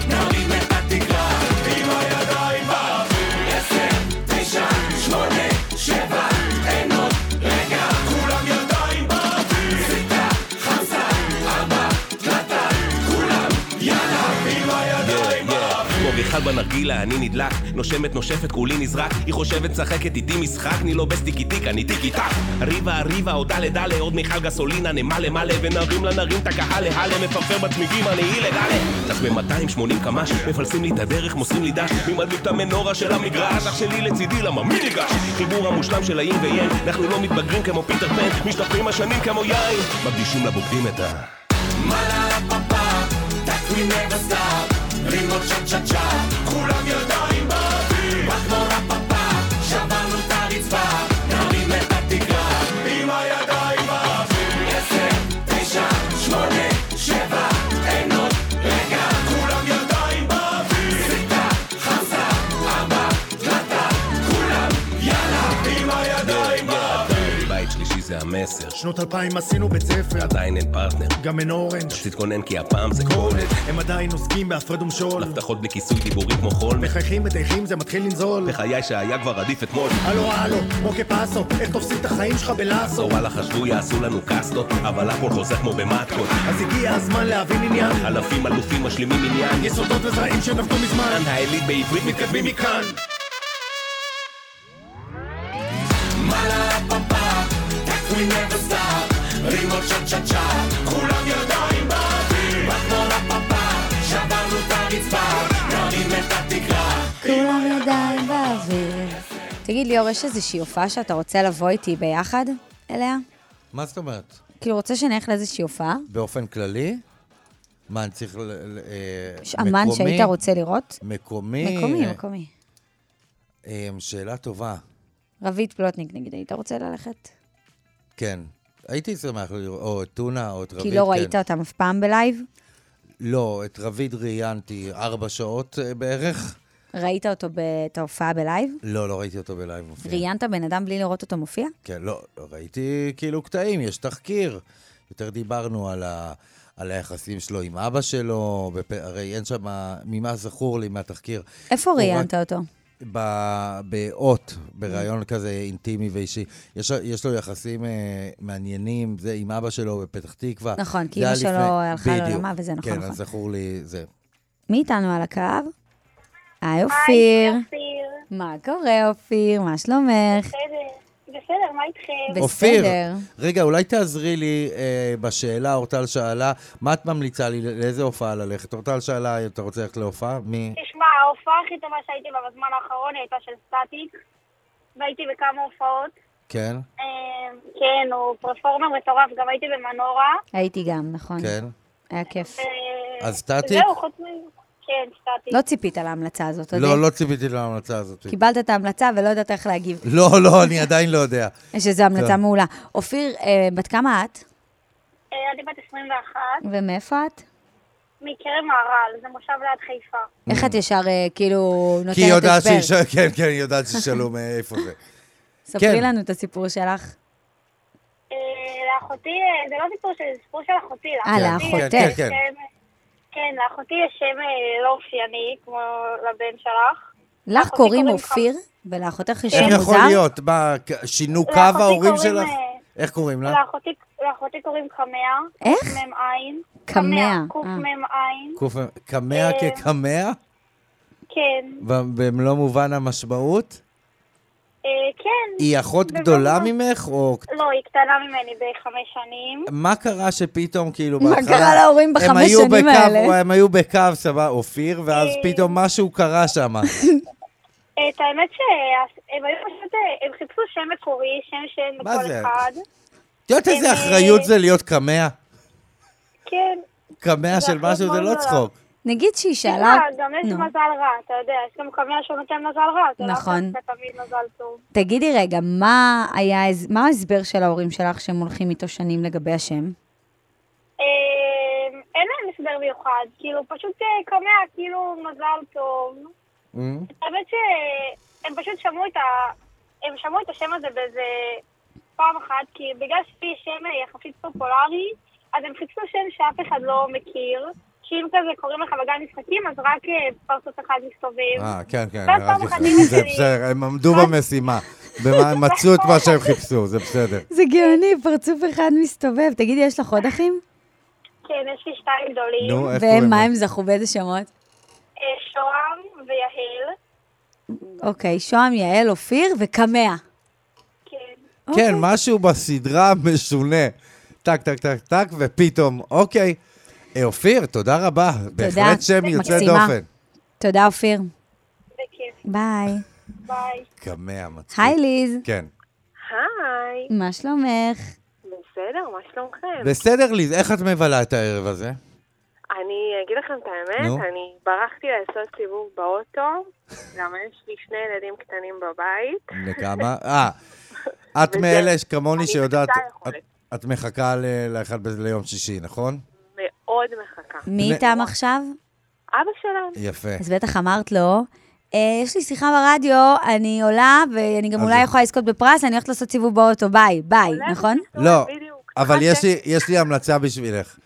גחל בנרגילה, אני נדלק, נושמת נושפת, כולי נזרק, היא חושבת משחקת איתי משחק, אני לא בסטיקי טיק, אני טיקי טק. ריבה ריבה, עוד דלה דלה, עוד מיכל גסולינה, נמלא מלא, ונרים לנרים את הקהל להלה, מפרפר בצמיגים, אני הילה דלה. טס ב-280 קמ"ש, מפלסים לי את הדרך, מוסרים לי דש, מי מדליק את המנורה של המגרש, אח שלי לצידי, למה מי ניגש? חיבור המושלם של האין ויין, אנחנו לא מתבגרים כמו פיטר פן, משתפרים השנים כמו יין, מקדישים לבוגדים את ה... We never stop, רימות צ'ה צ'ה צ'ה, כולם ידיים באוויר, המסר, שנות אלפיים עשינו בית ספר, עדיין אין פרטנר, גם אין אורנג' תתכונן כי הפעם זה קולד. הם עדיין עוסקים בהפרד ומשול, הבטחות בלי כיסוי דיבורים כמו חול, מחייכים מטייחים זה מתחיל לנזול. בחיי שהיה כבר עדיף אתמול. הלו הלו, אוקיי פאסו, איך תופסים את החיים שלך בלאסו? או וואלה חשבו יעשו לנו קאסטות, אבל הכל חוזר כמו במטקות. אז הגיע הזמן להבין עניין, אלפים אלופים משלימים עניין, יסודות וזרעים שנפלו מזמן, העילית בעברית מתכתבים מכאן. We never stop, רימות צ'ה צ'ה צ'ה, כולם ידיים באוויר, רק כמו שברנו את הרצפה, נרים את התקרה, כולם ידיים באוויר. תגיד ליאור, יש איזושהי הופעה שאתה רוצה לבוא איתי ביחד אליה? מה זאת אומרת? כאילו, רוצה שנלך לאיזושהי הופעה? באופן כללי? מה, אני צריך... ל- אה, יש אמן? שהיית רוצה לראות? מקומי? מקומי, אה, מקומי. אה, שאלה טובה. רביד פלוטניק, נגיד, היית רוצה ללכת? כן. הייתי שמח לראות, או את טונה, או את רביד, כי לא כן. ראית אותם אף פעם ב live? לא, את רביד ראיינתי ארבע שעות אה, בערך. ראית אותו, ב- את ההופעה ב live? לא, לא ראיתי אותו ב live מופיע. ראיינת בן אדם בלי לראות אותו מופיע? כן, לא, לא, ראיתי כאילו קטעים, יש תחקיר. יותר דיברנו על, ה, על היחסים שלו עם אבא שלו, בפ... הרי אין שם, ממה זכור לי מהתחקיר. איפה ראיינת אותו? ב- באות, בריאיון כזה אינטימי ואישי. יש, יש לו יחסים אה, מעניינים, זה עם אבא שלו בפתח תקווה. נכון, כי אמא שלו לפני- הלכה. לעולמה וזה, נכון, כן, נכון. אז זכור לי זה. מי איתנו על הקו? היי, אופיר. אופיר. מה קורה, אופיר? מה שלומך? בסדר, בסדר, מה איתכם? בסדר. אופיר, רגע, אולי תעזרי לי אה, בשאלה, אורטל שאלה, מה את ממליצה לי, לאיזה הופעה ללכת? אורטל שאלה, אתה רוצה ללכת להופעה? מי? תשמע, ההופעה הכי טובה שהייתי בה בזמן האחרון הייתה של סטטיק, והייתי בכמה הופעות. כן? אה, כן, הוא פרפורמר מטורף, גם הייתי במנורה. הייתי גם, נכון. כן. היה כיף. אה, אז סטטיק? זהו, חוץ מ... כן, סטטיק. לא ציפית להמלצה הזאת, אתה יודע? לא, לא ציפיתי להמלצה הזאת. קיבלת את ההמלצה ולא ידעת איך להגיב. לא, לא, אני עדיין לא יודע. יש איזו המלצה כן. מעולה. אופיר, אה, בת כמה את? אה, אני בת 21, ומאיפה את? מכרם מהר"ל, זה מושב ליד חיפה. איך את ישר אה, כאילו נותנת כי היא יודעת הסבר? שיש... כן, כן, היא יודעת שישאלו מאיפה זה. ספרי כן. לנו את הסיפור שלך. אה, לאחותי, אה, זה לא סיפור שלי, זה סיפור של אחותי. אה, לאחותי לאחותך. יש כן, כן. כן, לאחותי יש שם אה, לא אופייני, כמו לבן שלך. לך קוראים אופיר, ולאחותך יש איך שם יכול מוזר? להיות? מה, שינו קו ההורים שלך? אה, איך קוראים לה? לאחותי- לאחותי קוראים קמע. איך? מ"ע. קמע, קמע, אה. קמ"ע. כקמע? כן. במלוא מובן המשמעות? אה, כן. היא אחות גדולה ממך? או לא, היא קטנה ממני בחמש שנים. מה קרה שפתאום, כאילו, מה. קרה להורים הם בחמש היו שנים האלה? הם היו בקו, סבבה, אופיר, ואז אה. פתאום משהו קרה שם. את האמת שהם היו פשוט, אה, הם חיפשו שם מקורי, שם שאין לכל זה? אחד. את יודעת איזה אחריות זה להיות קמע? כן. קמע של משהו זה לא צחוק. נגיד שהיא שאלה... גם יש נו. מזל רע, אתה יודע, יש גם קמע שנותן מזל רע, זה לא נכון. דווקא תמיד מזל טוב. תגידי רגע, מה היה, מה ההסבר של ההורים שלך שהם הולכים איתו שנים לגבי השם? אה, אין להם הסבר מיוחד, כאילו, פשוט אה, קמע, כאילו, מזל טוב. האמת שהם פשוט שמעו את ה... הם שמעו את השם הזה באיזה פעם אחת, כי בגלל שיש שם אה, יחסית פופולרי, אז הם חיפשו שם שאף אחד לא מכיר. שאם כזה קוראים לך בגן משחקים, אז רק אה, פרצוף אחד מסתובב. אה, כן, כן, זה בסדר, הם עמדו במשימה. מצאו את מה שהם חיפשו, זה בסדר. זה גאוני, פרצוף אחד מסתובב. תגידי, יש לך עוד אחים? כן, יש לי שתיים גדולים. נו, איך קוראים מה להם? הם זכו? באיזה שמות? אה, שוהם ויהל. אוקיי, שוהם, יעל, אופיר וקמע. כן, משהו בסדרה משונה. טק, טק, טק, טק, ופתאום, אוקיי. אה, אופיר, תודה רבה. בהחלט שם יוצא. דופן. תודה, אופיר. ביי. ביי. קמע, מצחיק. היי, ליז. כן. היי, מה שלומך? בסדר, מה שלומכם? בסדר, ליז, איך את מבלה את הערב הזה? אני אגיד לכם את האמת, נו. אני ברחתי לעשות סיבוב באוטו, למה יש לי שני ילדים קטנים בבית. לכמה? אה, את מאלה כמוני שיודעת, את-. את מחכה לאחד ליום שישי, נכון? מאוד מחכה. מי איתם עכשיו? אבא שלהם. יפה. אז בטח אמרת לו, "אה, יש לי שיחה ברדיו, אני עולה, ואני גם אולי יכולה לזכות בפרס, אני הולכת לעשות סיבוב באוטו, ביי, ביי, נכון? לא, אבל יש לי- יש לי המלצה בשבילך.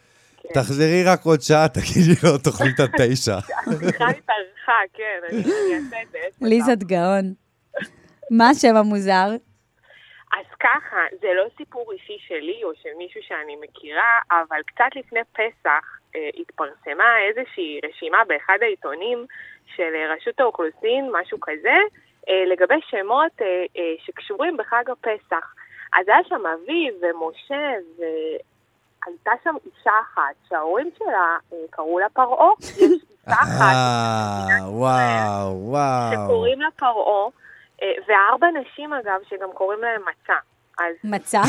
כן. תחזרי רק עוד שעה, תגידי לו תוכנית התשע. השיחה התארכה, כן, אני אני אעשה את זה. ליזת גאון. מה השם המוזר? ככה, זה לא סיפור אישי שלי או של מישהו שאני מכירה, אבל קצת לפני פסח אה, התפרסמה איזושהי רשימה באחד העיתונים של אה, רשות האוכלוסין, משהו כזה, אה, לגבי שמות אה, אה, שקשורים בחג הפסח. אז היה שם אביב ומשה והייתה שם אישה אחת שההורים שלה אה, קראו לה פרעה. יש אישה אחת אה, וואו, וואו. שקוראים לה פרעה, וארבע נשים אגב שגם קוראים להם מצה. אז מצה?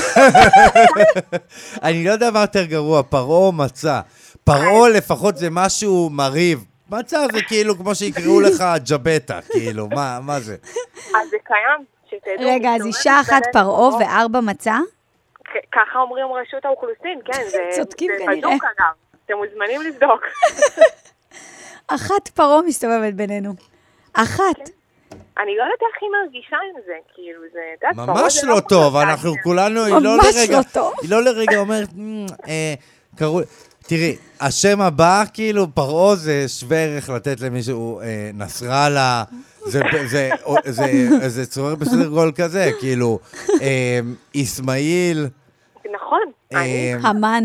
אני לא יודע מה יותר גרוע, פרעה או מצה. פרעה לפחות זה משהו מרהיב. מצה זה כאילו כמו שיקראו לך ג'בטה, כאילו, מה מה זה? אז זה קיים, שתדעו. רגע, אז אישה אחת פרעה. וארבע מצה? ככה אומרים רשות האוכלוסין, כן, זה צודקים זה כנראה. בדוק אגב. אתם מוזמנים לבדוק. אחת פרעה מסתובבת בינינו. אחת. אני לא יודעת איך היא מרגישה עם זה, כאילו, זה... ממש זה לא טוב. אנחנו כולנו, היא לא ממש לרגע, לא טוב. היא לא לרגע אומרת, "מ, אה, קראו, תראי, השם הבא, כאילו, פרעה זה שווה ערך לתת למישהו אה, נסראללה, זה, זה, זה, זה, זה צורר בסדר גול כזה, כאילו, אה, אסמאעיל, נכון. אה, המן.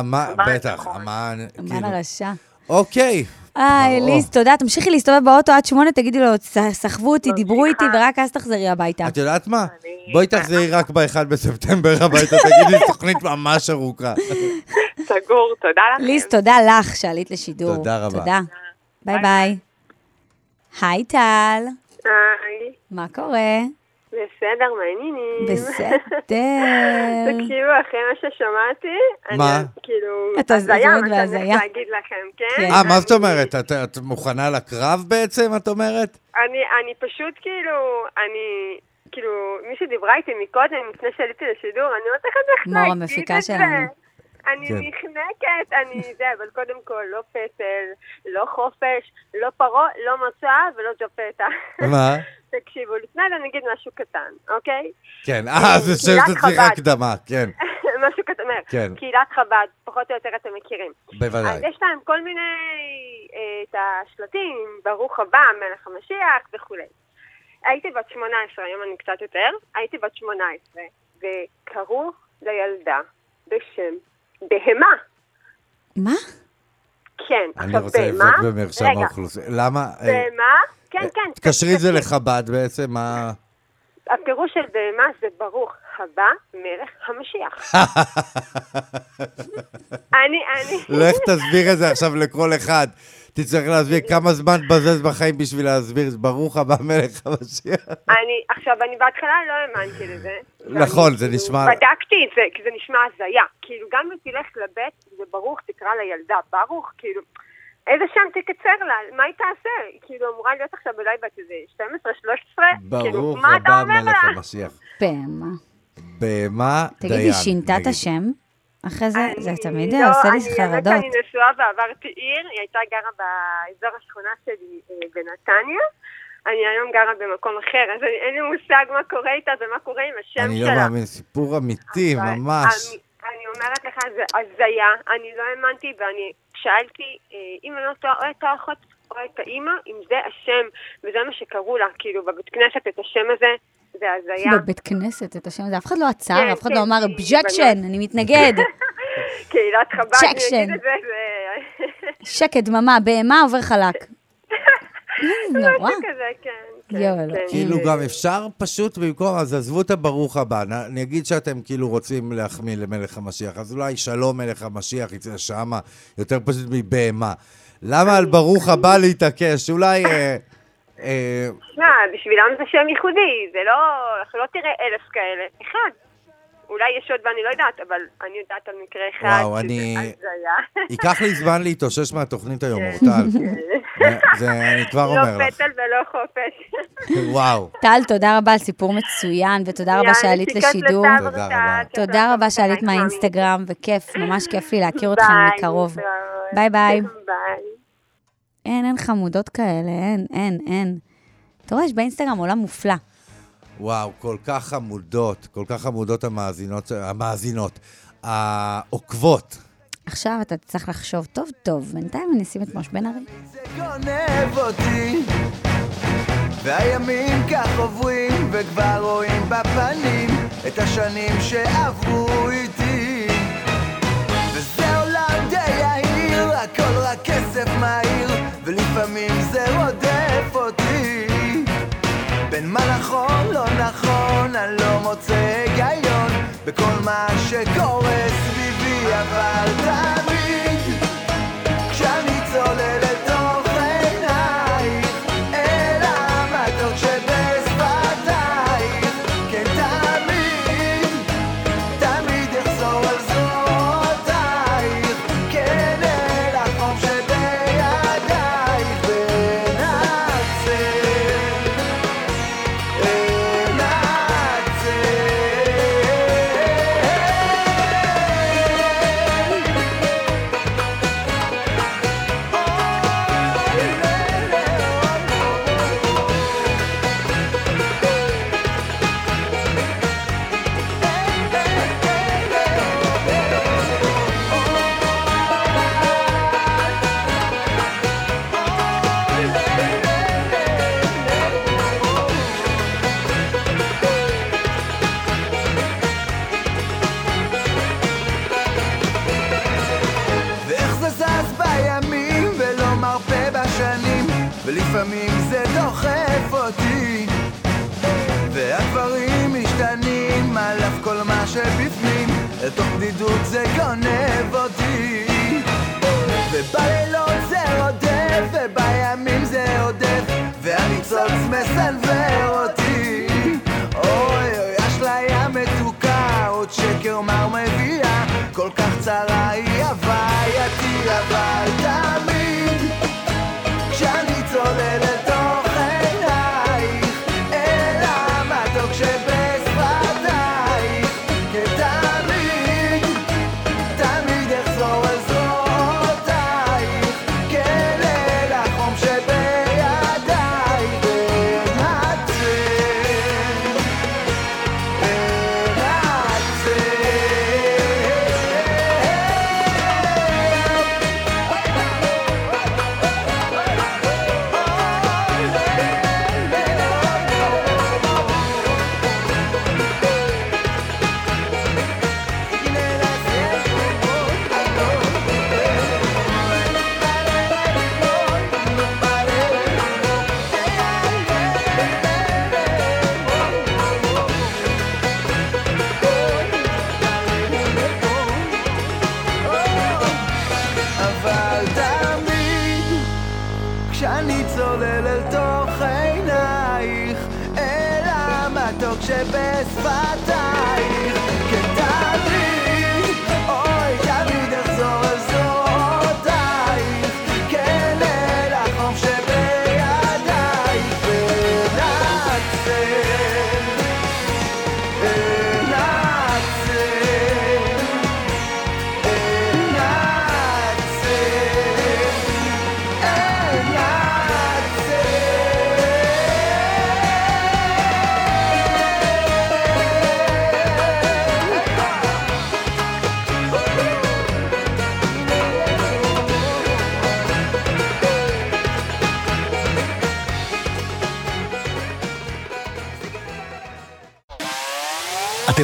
אמן, נכון. בטח, אמן, המן כאילו, הרשע. אוקיי. היי. ליז, תודה. תמשיכי להסתובב באוטו עד שמונה, תגידי לו, "ס- סחבו אותי, דיברו איתי, ורק אז תחזרי הביתה. את יודעת מה? בואי תחזרי רק ב-1 בספטמבר הביתה, תגידי תוכנית ממש ארוכה. סגור, תודה לכם. ליז, תודה לך שעלית לשידור. תודה רבה. תודה. ביי ביי. היי, טל. היי, מה קורה? בסדר, מה העניינים? בסדר. תקשיבו, אחרי מה ששמעתי, אני מה? כאילו, אתה הזיה, מה שאני. הולכת להגיד לכם, כן? אה, מה זאת אומרת? את- את מוכנה לקרב בעצם, את אומרת? אני, אני פשוט כאילו, אני, כאילו, מי שדיברה איתי מקודם, לפני שעליתי לשידור, אני לא איך מור להגיד המפיקה את זה. שלנו. אני כן. נחנקת, אני זה, אבל קודם כל, לא פטל, לא חופש, לא פרעה, לא מצה ולא ג'פטה. מה? תקשיבו, לפני זה אני אגיד משהו קטן, אוקיי? כן, אה, זה צריך חב"ד. הקדמה, כן, משהו קטן, כן. קהילת חב"ד, פחות או יותר אתם מכירים. אז בוודאי. יש להם כל מיני, אה, את השלטים, ברוך הבא, מלך המשיח וכולי. הייתי בת 18, היום אני קצת יותר, הייתי בת 18, וקראו לילדה בשם בהמה. מה? כן, אני עכשיו רוצה לבדוק במרשם האוכלוסין. למה? אה, בהמה, כן, כן, תקשרי את זה לחב"ד בעצם, מה... הפירוש של בהמה זה ברוך הבא מלך המשיח. אני, אני... לך תסביר את זה עכשיו לכל אחד. תצטרך להסביר כמה זמן תבזז בחיים בשביל להסביר, ברוך הבא מלך המשיח. אני, עכשיו, אני בהתחלה לא האמנתי לזה. נכון, זה נשמע... בדקתי את זה, כי זה נשמע הזיה. כאילו, גם אם תלך לבית, זה ברוך, תקרא לילדה ברוך, כאילו, איזה שם תקצר לה, מה היא תעשה? כאילו, אמורה להיות עכשיו אולי בת איזה 12-13, כאילו, ברוך מה אתה הבא אומר מלך לה? המשיח. בהמה. בהמה דיין. תגידי, שינתה את. השם? אחרי זה, זה תמיד לא, עושה לי אני חרדות. שאני נשואה ועברתי עיר, היא הייתה גרה באזור השכונה שלי אה, בנתניה. אני היום גרה במקום אחר, אז אני- אין לי מושג מה קורה איתה ומה קורה עם השם אני שלה. לא מאמין, סיפור אמיתי, אבל ממש. אני, אני אומרת לך, זה הזיה, אני לא האמנתי, ואני שאלתי, אה, אם אני לא טועה, או את האחות או את האימא, אם זה השם, וזה מה שקראו לה, כאילו, בבית כנסת, את השם הזה, זה הזיה. בבית כנסת, את השם הזה, אף אחד לא עצר, כן, אף אחד כן, לא אמר, היא objection, אני מתנגד. קהילת חב"ד, אני. אגיד את זה. שקט, דממה, בהמה עובר חלק. נורא. משהו כזה, כן. כן, יואלה. כן. כאילו גם אפשר פשוט במקום, אז עזבו את הברוך הבא. נ- אני אגיד שאתם כאילו רוצים להחמיא למלך המשיח, אז אולי שלום מלך המשיח יצא שמה, יותר פשוט מבהמה. למה על ברוך הבא להתעקש? אולי... אה, אה, שמע, בשבילם זה שם ייחודי, זה לא... אנחנו לא תראה אלף כאלה. אחד. אולי יש עוד ואני לא יודעת, אבל אני יודעת על מקרה אחד וואו, אני- הזיה. ייקח לי זמן להתאושש מהתוכנית היום, אורטל. זה, אני כבר אומר לא לך. פטל ולא חופש. וואו. טל, תודה רבה על סיפור מצוין, ותודה רבה שעלית לשידור. תודה רבה. תודה רבה שעלית מהאינסטגרם, וכיף, ממש כיף לי להכיר ביי, מקרוב. ביי. ביי. אין, אין חמודות כאלה, אין, אין, אין. אתה רואה, יש באינסטגרם עולם מופלא. וואו, כל כך חמודות, כל כך חמודות המאזינות, המאזינות, העוקבות. עכשיו אתה צריך לחשוב טוב טוב, בינתיים אני אשים את משה בן ארי. גונב אותי והימים כך עוברים וכבר רואים בפנים את השנים שעברו איתי וזה עולם די יהיר, הכל רק כסף מהיר ולפעמים זה רודף אותי בין מה נכון לא נכון אני לא מוצא היגיון בכל מה שקורה סביבי אבל תמיד כשאני צולל שבפנים אל תוך בדידות זה גונב אותי. ובלילות זה רודף ובימים זה עודף והניצוץ מסנוור צולל אל תוך עינייך אל המתוק שבשפת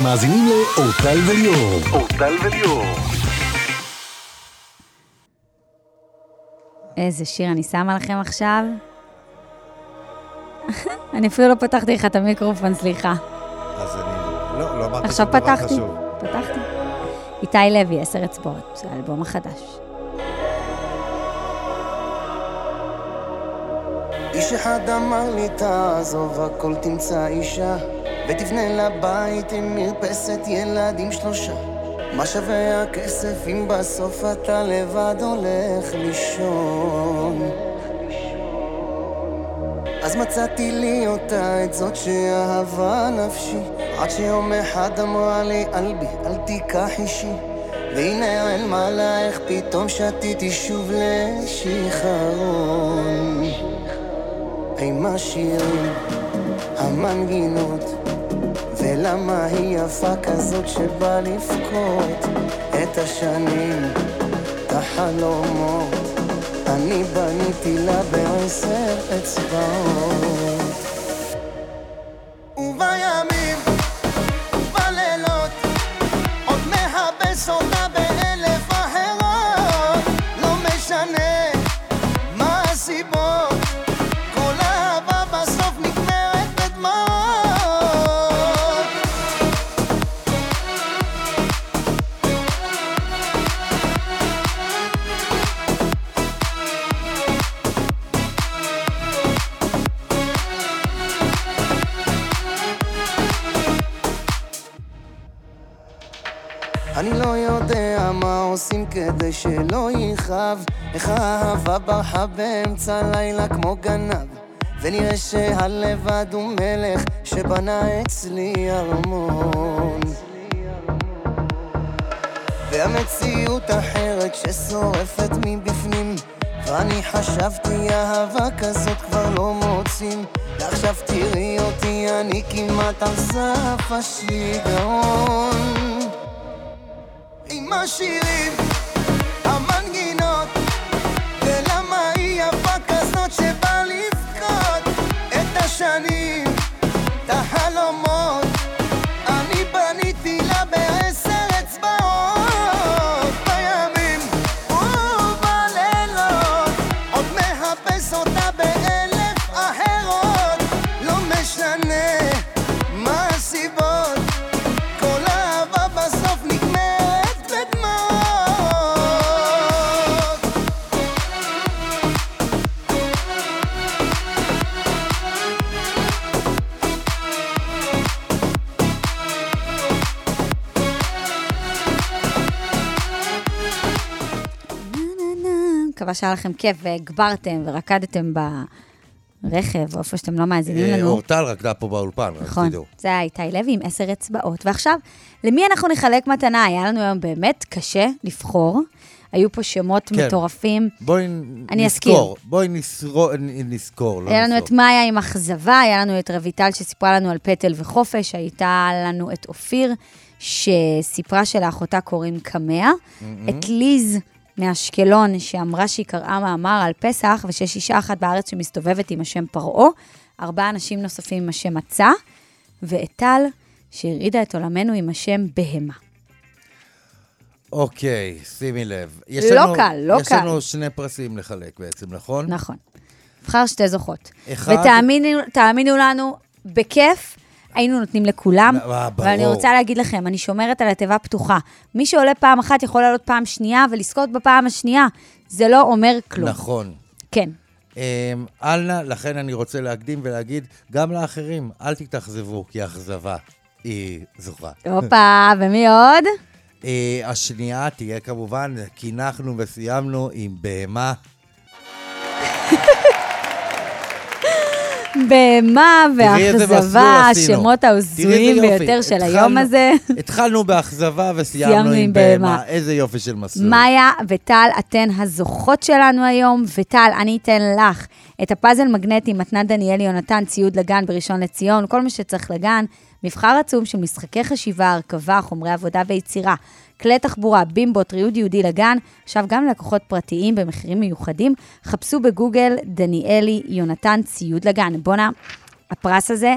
מאזינים לאורטל וליאור. אורטל וליאור. איזה שיר אני שמה לכם עכשיו. אני אפילו לא פתחתי לך את המיקרופון, סליחה. אז אני... לא, לא אמרתי עכשיו שום דבר פתחתי, חשוב. פתחתי. איתי לוי, עשר אצבעות, זה האלבום החדש. איש אחד אמר לי תעזוב הכל תמצא אישה ותבנה לה בית עם מרפסת ילדים שלושה. מה שווה הכסף אם בסוף אתה לבד הולך לישון? אז מצאתי לי אותה, את זאת שאהבה נפשי. עד שיום אחד אמרה לי אלבי, אל תיקח אישי. והנה אל מעלייך פתאום שתיתי שוב לשיכרון עם השירים, המנגינות ולמה היא יפה כזאת שבא לבכות את השנים, את החלומות? אני בניתי לה בעשר אצבעות אני לא יודע מה עושים כדי שלא יכאב. איך האהבה ברחה באמצע הלילה כמו גנב. ונראה שהלבד הוא מלך שבנה אצלי ארמון והמציאות אחרת ששורפת מבפנים. ואני חשבתי אהבה כזאת כבר לא מוצאים. ועכשיו תראי אותי אני כמעט על סף השיגעון השירים, המנגינות ולמה היא יפה כזאת שבא לבכות את השנים, מקווה שהיה לכם כיף והגברתם ורקדתם ברכב, או איפה שאתם לא מאזינים אה, לנו. אורטל רקדה פה באולפן, רק נכון, תדעו. זה היה איתי לוי עם עשר אצבעות. ועכשיו, למי אנחנו נחלק מתנה? היה לנו היום באמת קשה לבחור. היו פה שמות כן. מטורפים. בואי אני נזכור. בואי נזכור, נזכור, לא היה לנו נזכור. את מאיה עם אכזבה, היה לנו את רויטל שסיפרה לנו על פטל וחופש, הייתה לנו את אופיר, שסיפרה שלאחותה קוראים קמע, מהמם. את ליז מאשקלון, שאמרה שהיא קראה מאמר על פסח, ושיש אישה אחת בארץ שמסתובבת עם השם פרעה, ארבעה אנשים נוספים עם השם מצה, ואת טל, שהרעידה את עולמנו עם השם בהמה. אוקיי, שימי לב. יש לא לנו- קל, לא יש קל. לנו שני פרסים לחלק בעצם, נכון? נכון. בחר שתי זוכות. אחד- ותאמינו תאמינו לנו, בכיף, היינו נותנים לכולם. אה, ברור. ואני רוצה להגיד לכם, אני שומרת על התיבה פתוחה. מי שעולה פעם אחת יכול לעלות פעם שנייה ולזכות בפעם השנייה. זה לא אומר כלום. נכון. כן. אמ, אל נא, לכן אני רוצה להקדים ולהגיד, גם לאחרים, אל תתאכזבו, כי אכזבה היא זוכה. הופה, ומי עוד? אה, השנייה תהיה כמובן, קינחנו וסיימנו עם בהמה. בהמה תראי איזה מסלול ואכזבה, עשינו. השמות ההזויים יופי. ביותר של התחלנו- היום הזה. התחלנו באכזבה וסיימנו סיימנו עם. בהמה. איזה יופי של מסלול. מאיה וטל, אתן הזוכות שלנו היום, וטל, אני אתן לך את הפאזל מגנטי, מתנת דניאל יונתן, ציוד לגן בראשון לציון, כל מה שצריך לגן, מבחר עצום של משחקי חשיבה, הרכבה, חומרי עבודה ויצירה, כלי תחבורה, בימבו, טריוד יהודי לגן, עכשיו גם ללקוחות פרטיים במחירים מיוחדים, חפשו בגוגל דניאלי יונתן, ציוד לגן. בואנה, הפרס הזה,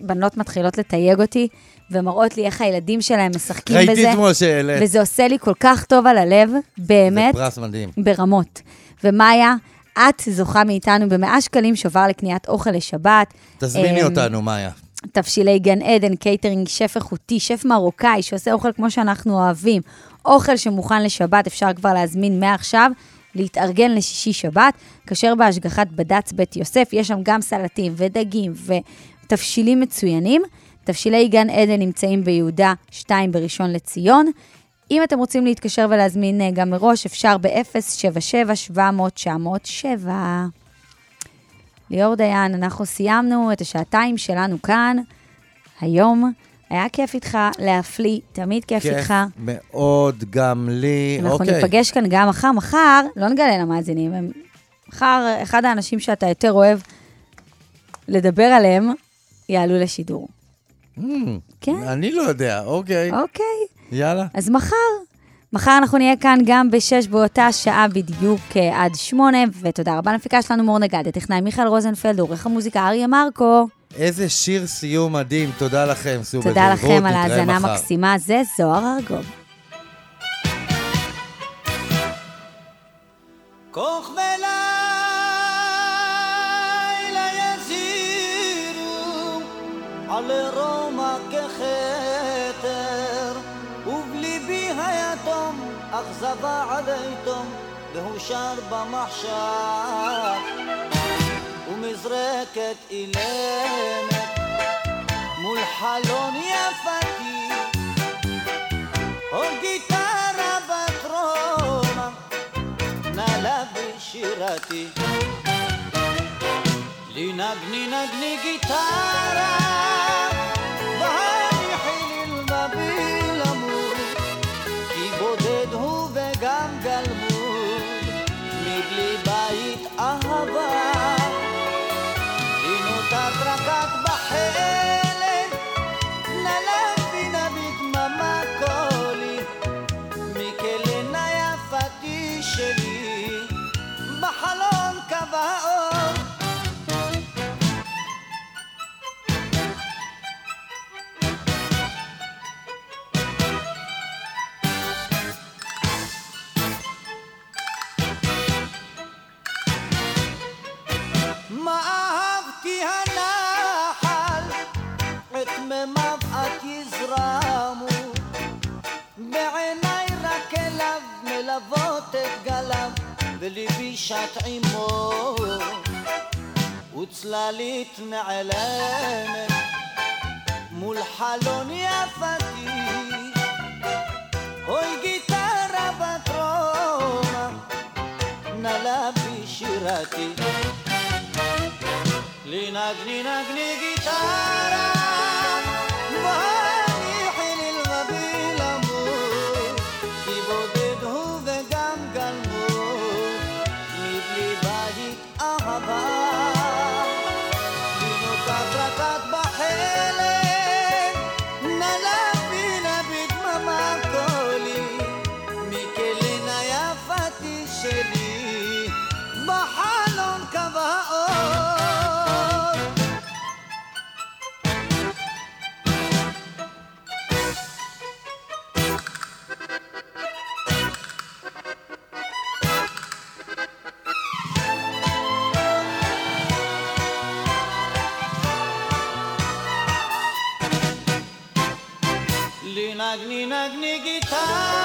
בנות מתחילות לתייג אותי. ומראות לי איך הילדים שלהם משחקים ראיתי בזה. אתמול שהעלית. וזה עושה לי כל כך טוב על הלב, באמת. זה פרס מדהים. ברמות. ומאיה, את זוכה מאיתנו ב-100 שקלים שובר לקניית אוכל לשבת. תזמיני אמ, אותנו, מאיה. תבשילי גן עדן, קייטרינג, שף איכותי, שף מרוקאי, שעושה אוכל כמו שאנחנו אוהבים. אוכל שמוכן לשבת, אפשר כבר להזמין מעכשיו, להתארגן לשישי שבת, כשר בהשגחת בד"ץ בית יוסף, יש שם גם סלטים ודגים ותבשילים מצוינים. תבשילי גן עדן נמצאים ביהודה 2 בראשון לציון. אם אתם רוצים להתקשר ולהזמין אה, גם מראש, אפשר ב-077-700-907. ליאור דיין, אנחנו סיימנו את השעתיים שלנו כאן היום. היה כיף איתך להפליא, תמיד כיף כיף איתך. מאוד גם לי. אנחנו אוקיי. ניפגש כאן גם מחר. מחר, לא נגלה למאזינים, הם- מחר אחד האנשים שאתה יותר אוהב לדבר עליהם, יעלו לשידור. כן. אני לא יודע, אוקיי. אוקיי. יאללה. אז מחר, מחר אנחנו נהיה כאן גם בשש באותה שעה בדיוק אה, עד שמונה, ותודה רבה למפיקה שלנו מור נגד, הטכנאי מיכאל רוזנפלד, עורך המוזיקה אריה מרקו. איזה שיר סיום מדהים, תודה לכם, סעו תודה לכם על ההאזנה. המקסימה, זה זוהר ארגוב. כוכבי לילה היתום והוא שר במחשב ומזרקת אילמת מול חלון יפתי. או גיטרה בת רומא נעלה בשירתי. לי נגני נגני גיטרה וגם וליבי שט עמו וצללית נעלמת מול חלון יפתי אוי גיטרה בת רומא נלה בי שירתי לי Agni Agni गीता।